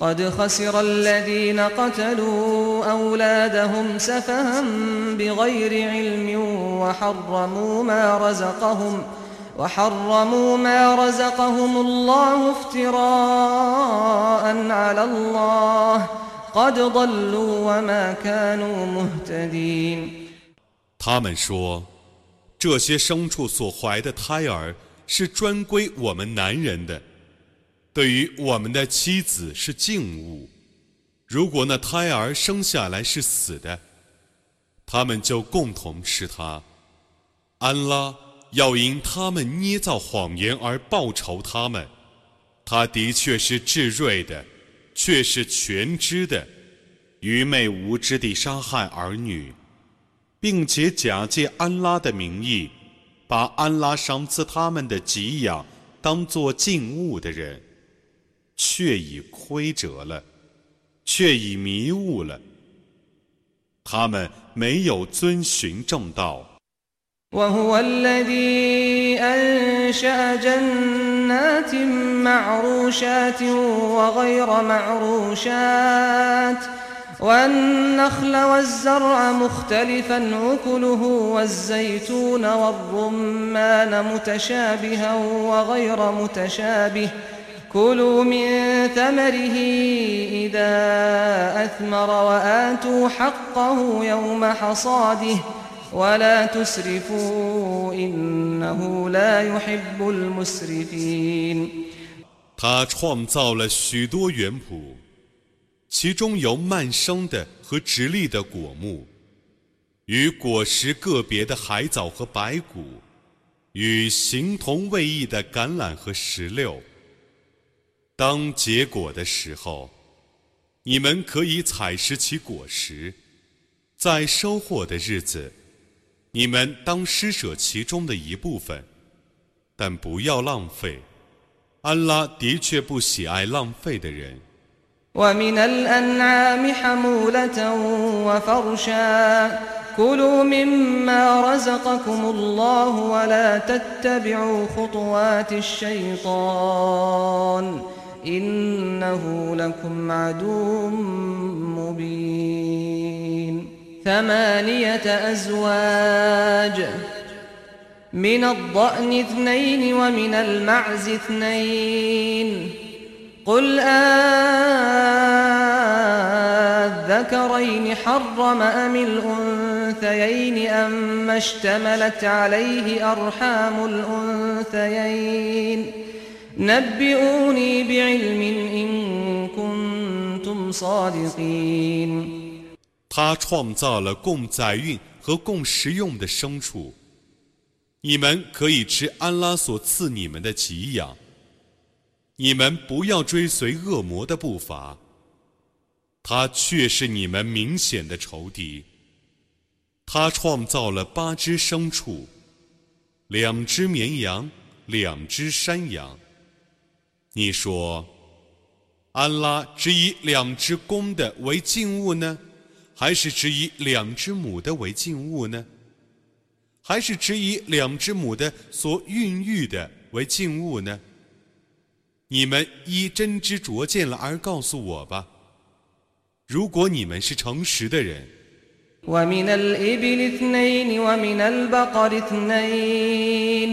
قد خسر الذين قتلوا أولادهم سفها بغير علم وحرموا ما رزقهم وحرموا ما رزقهم الله افتراء على الله قد ضلوا وما كانوا مهتدين 他们说，这些牲畜所怀的胎儿是专归我们男人的。 对于我们的妻子是敬物，如果那胎儿生下来是死的，他们就共同吃它。安拉要因他们捏造谎言而报仇他们，他的确是智睿的，却是全知的。愚昧无知地杀害儿女，并且假借安拉的名义，把安拉赏赐他们的给养当作敬物的人。却已亏折了，却已迷雾了。他们没有遵循正道。وهو الذي أنشأ جنات معروشات وغير معروشات والنخل والزرع مختلفا أكله والزيتون والرمان متشابها وغير متشابه كلوا من ثمره إذا أثمر وآتوا حقه يوم حصاده ولا تسرفوا إنه لا يحب المسرفين 他创造了许多园圃，其中有蔓生的和直立的果木，与果实个别的海藻和白骨，与形同未异的橄榄和石榴。 当结果的时候，你们可以采食其果实；在收获的日子，你们当施舍其中的一部分，但不要浪费。安拉的确不喜爱浪费的人。إنه لكم عدو مبين. ثمانية أزواج من الضأن اثنين ومن المعز اثنين. قل أذكرين حرم أم الأنثيين أم اشتملت عليه أرحام الأنثيين؟ نبئوني بعلم إن كنتم صادقين 他创造了供载运和供食用的牲畜，你们可以吃安拉所赐你们的给养。你们不要追随恶魔的步伐，他却是你们明显的仇敌。他创造了八只牲畜，两只绵羊，两只山羊。 你说，安拉只以两只公的为禁物呢，还是只以两只母的为禁物呢？还是只以两只母的所孕育的为禁物呢？你们依真知灼见了而告诉我吧。如果你们是诚实的人。ومن الإبل اثنين ومن البقر اثنين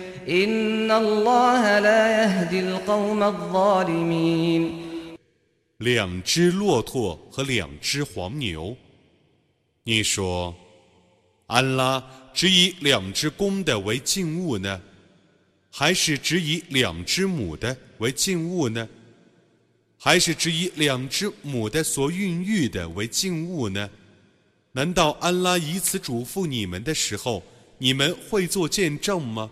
两只骆驼和两只黄牛，你说，安拉只以两只公的为敬物呢，还是只以两只母的为敬物呢，还是只以两只母的所孕育的为敬物呢？难道安拉以此嘱咐你们的时候，你们会做见证吗？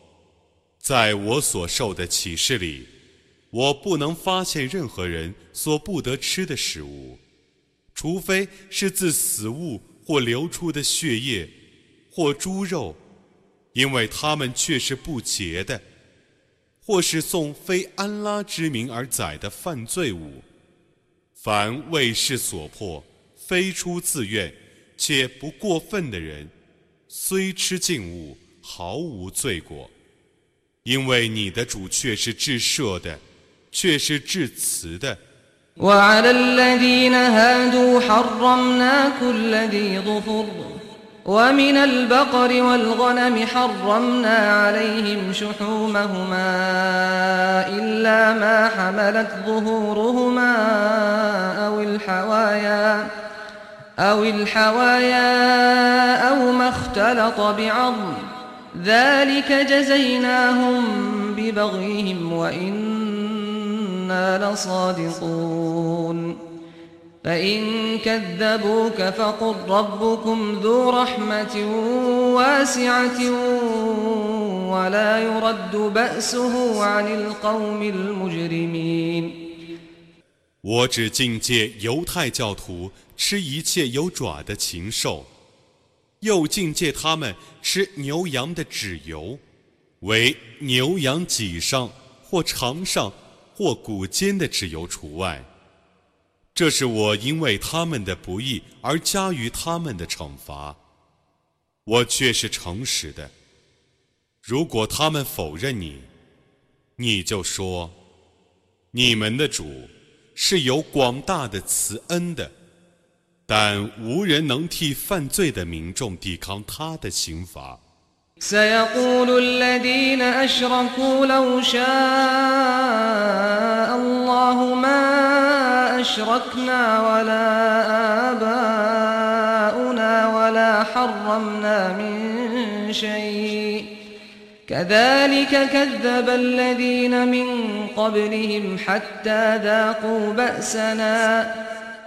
在我所受的启示里，我不能发现任何人所不得吃的食物，除非是自死物或流出的血液，或猪肉，因为他们却是不洁的。或是送非安拉之名而宰的犯罪物，凡为事所迫，非出自愿且不过分的人，虽吃禁物，毫无罪过，因为你的主却是至赦的，却是至慈的。ومن البقر والغنم حرمنا عليهم شحومهما إلا ما حملت ظهورهما أو الحوايا أو الحوايا أو ما اختلط بعظم ذلك جزيناهم ببغيهم وإنا لصادقون فإن كذبوك فقل ربكم ذو رحمة واسعة ولا يرد بأسه عن القوم المجرمين 我只境界犹太教徒吃一切有爪的禽兽， 又境界他们吃牛羊的脂油，为牛羊脊上或肠上或骨间的脂油除外。这是我因为他们的不义而加于他们的惩罚，我却是诚实的。如果他们否认你，你就说：你们的主是有广大的慈恩的，但无人能替犯罪的民众抵抗他的刑罚。 سيقول الذين أشركوا لو شاء الله ما أشركنا ولا آباؤنا ولا حرمنا من شيء كذلك كذب الذين من قبلهم حتى ذاقوا بأسنا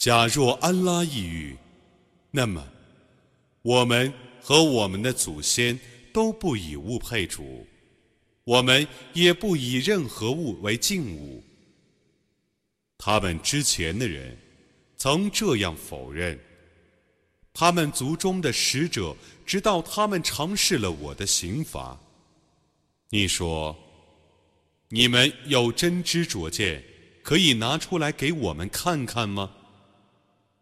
假若安拉抑郁，那么我们和我们的祖先都不以物配主，我们也不以任何物为敬物。他们之前的人曾这样否认，他们族中的使者直到他们尝试了我的刑罚。你说，你们有真知灼见，可以拿出来给我们看看吗？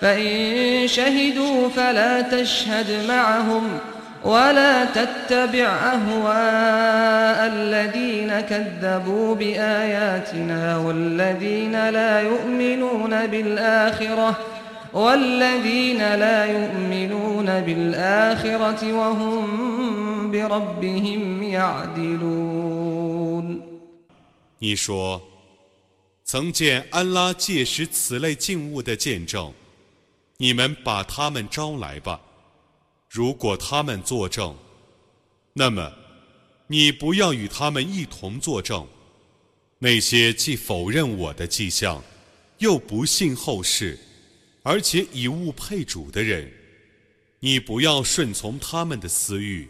فإن شهدوا فلا تشهد معهم ولا تتبع أهواء الذين كذبوا بآياتنا والذين لا يؤمنون بالآخرة والذين لا يؤمنون بالآخرة وهم بربهم يعدلون 你说，曾见安拉借使此类静物的见证， 你们把他们招来吧。如果他们作证，那么你不要与他们一同作证。那些既否认我的迹象，又不信后世，而且以物配主的人，你不要顺从他们的私欲。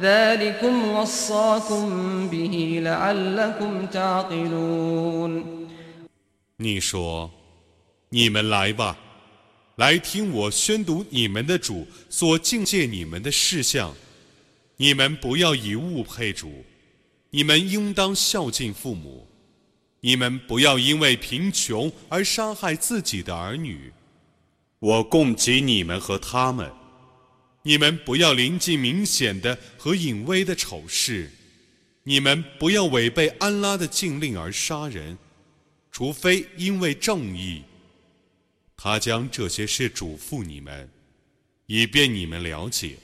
ذلكم وصاكم به لعلكم تعقلون 你说：“你们来吧，来听我宣读你们的主所境界你们的事项。你们不要以物配主，你们应当孝敬父母。你们不要因为贫穷而杀害自己的儿女。我供给你们和他们。 你们不要临近明显的和隐微的丑事。你们不要违背安拉的禁令而杀人。”除非因为正义，他将这些事嘱咐你们，以便你们了解。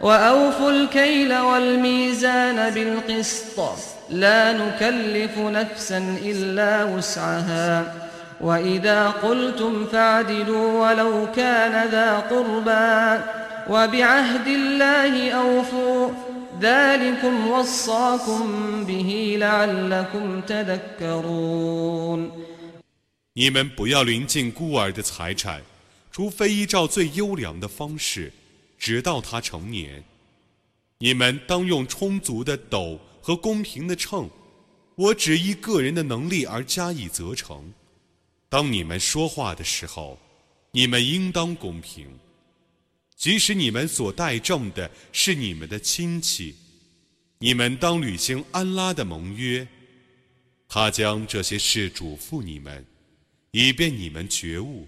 ولا تقربوا مال اليتيم إلا بالتي هي أحسن حتى يبلغ أشده وأوفوا الكيل والميزان بالقسط لا نكلف نفسا إلا وسعها وإذا قلتم فاعدلوا ولو كان ذا قربى وبعهد الله أوفوا ذلكم وصاكم به لعلكم تذكرون 你们不要临近孤儿的财产，除非依照最优良的方式， 直到他成年。你们当用充足的斗和公平的秤，我只依个人的能力而加以责成。当你们说话的时候，你们应当公平。即使你们所带证的是你们的亲戚，你们当履行安拉的盟约，他将这些事嘱咐你们，以便你们觉悟。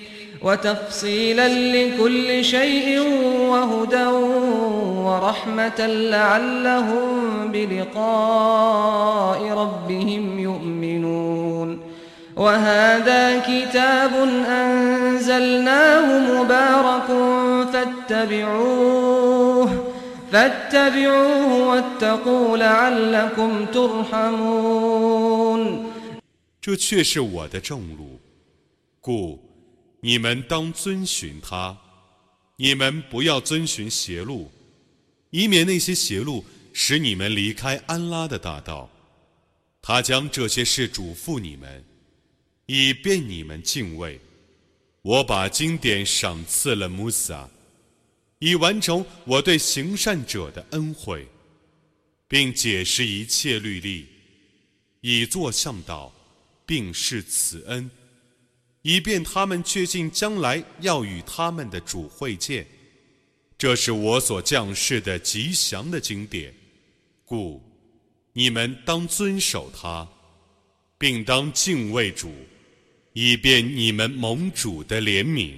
وتفصيلا لكل شيء وهدى ورحمة لعلهم بلقاء ربهم يؤمنون وهذا كتاب أنزلناه مبارك فاتبعوه فاتبعوه واتقوا لعلكم ترحمون 这却是我的正路，故 你们当遵循它。你们不要遵循邪路，以免那些邪路使你们离开安拉的大道。他将这些事嘱咐你们，以便你们敬畏。我把经典赏赐了穆萨，以完成我对行善者的恩惠，并解释一切律例，以作向导，并示慈恩，以便他们确信将来要与他们的主会见。这是我所降世的吉祥的经典，故你们当遵守它，并当敬畏主，以便你们蒙主的怜悯。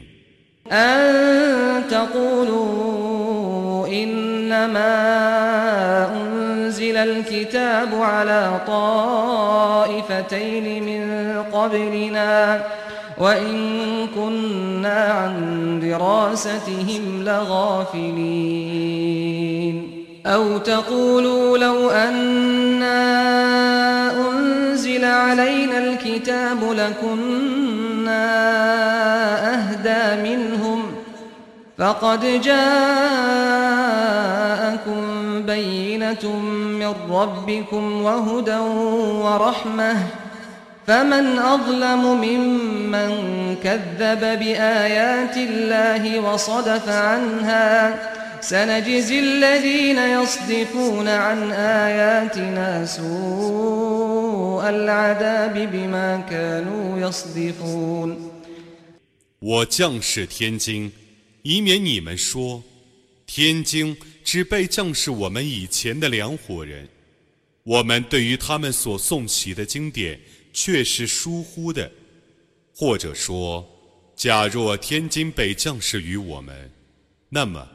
وإن كنا عن دراستهم لغافلين أو تقولوا لو أنا أنزل علينا الكتاب لكنا أهدى منهم فقد جاءكم بينة من ربكم وهدى ورحمة فمن أظلم ممن كذب بآيات الله وصدف عنها سنجزي الذين يصدفون عن آياتنا سوء العذاب بما كانوا يصدفون 我降世天经，以免你们说，天经只被降世我们以前的两伙人。我们对于他们所诵起的经典 却是疏忽的，或者说，假若天津被降世于我们，那么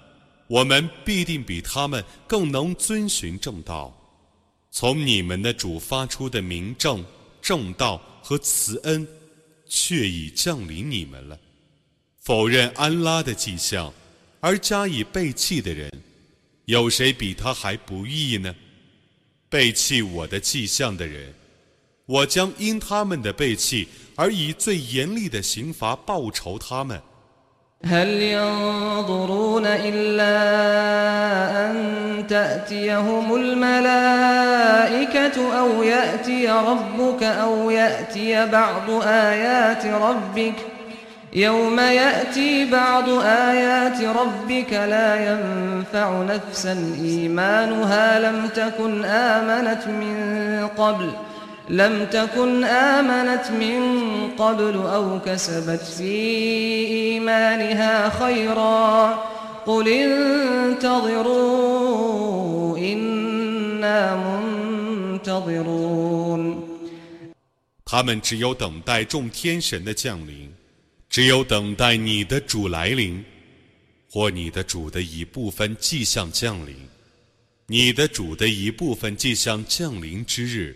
我们必定比他们更能遵循正道。从你们的主发出的明正、正道和慈恩，却已降临你们了。否认安拉的迹象而加以背弃的人，有谁比他还不义呢？背弃我的迹象的人，我将因他们的背弃而以最严厉的刑罚报仇他们。 هل ينظرون إلا أن تأتيهم الملائكة أو يأتي ربك أو يأتي بعض آيات ربك يوم يأتي بعض آيات ربك لا ينفع نفسا إيمانها لم تكن آمنت من قبل لم تكن آمنت من قبل أو كسبت في إيمانها خيرا قل انتظروا إنا منتظرون 他们只有等待众天神的降临，只有等待你的主来临，或你的主的一部分迹象降临。你的主的一部分迹象降临之日，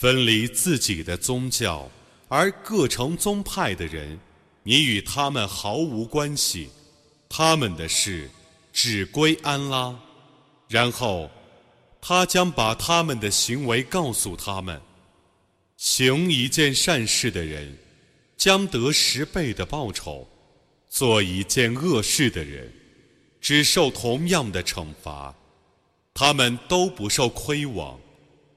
分离自己的宗教，而各成宗派的人，你与他们毫无关系，他们的事只归安拉。然后，他将把他们的行为告诉他们。行一件善事的人，将得十倍的报酬；做一件恶事的人，只受同样的惩罚。他们都不受亏枉。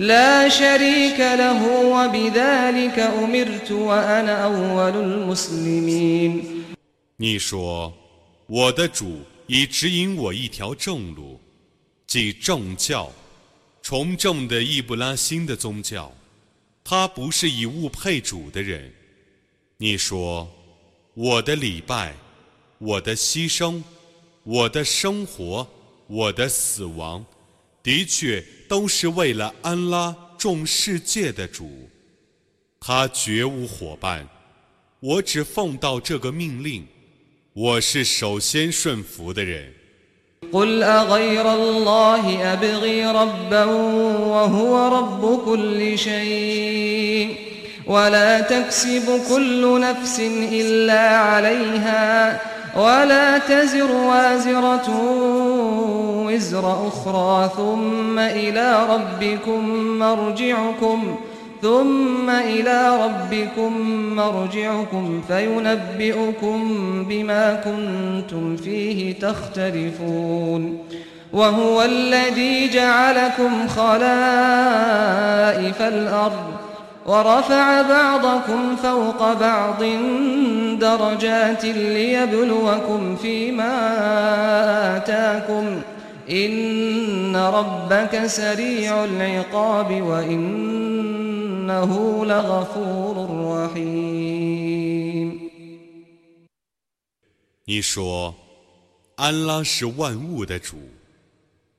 لا شريك له وبذلك أمرت وأنا أول المسلمين 你说，我的主已指引我一条正路，即正教，崇正的易布拉欣的宗教。他不是以物配主的人。你说，我的礼拜，我的牺牲，我的生活，我的死亡。 的确都是为了安拉众世界的主，他绝无伙伴，我只奉到这个命令，我是首先顺服的人。ولا تزر وازرة وزر أخرى ثم إلى ربكم مرجعكم ثم إلى ربكم مرجعكم فينبئكم بما كنتم فيه تختلفون وهو الذي جعلكم خلائف الأرض ورفع بعضكم فوق بعض درجات ليبلوكم فيما آتاكم إن ربك سريع العقاب وإنه لغفور رحيم 你说，安拉是万物的主，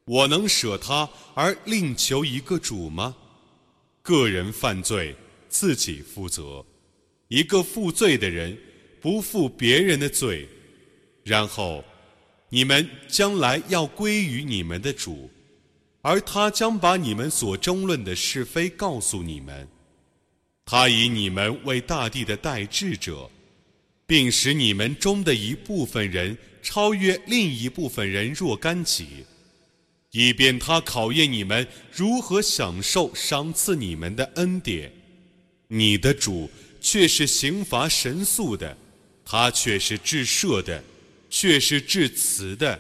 我能舍他而另求一个主吗？ 个人犯罪，自己负责。一个负罪的人不负别人的罪，然后你们将来要归于你们的主，而他将把你们所争论的是非告诉你们。他以你们为大地的代志者，并使你们中的一部分人超越另一部分人若干级。以便他考验你们如何享受赏赐你们的恩典，你的主却是刑罚神速的，他却是至赦的，却是至慈的。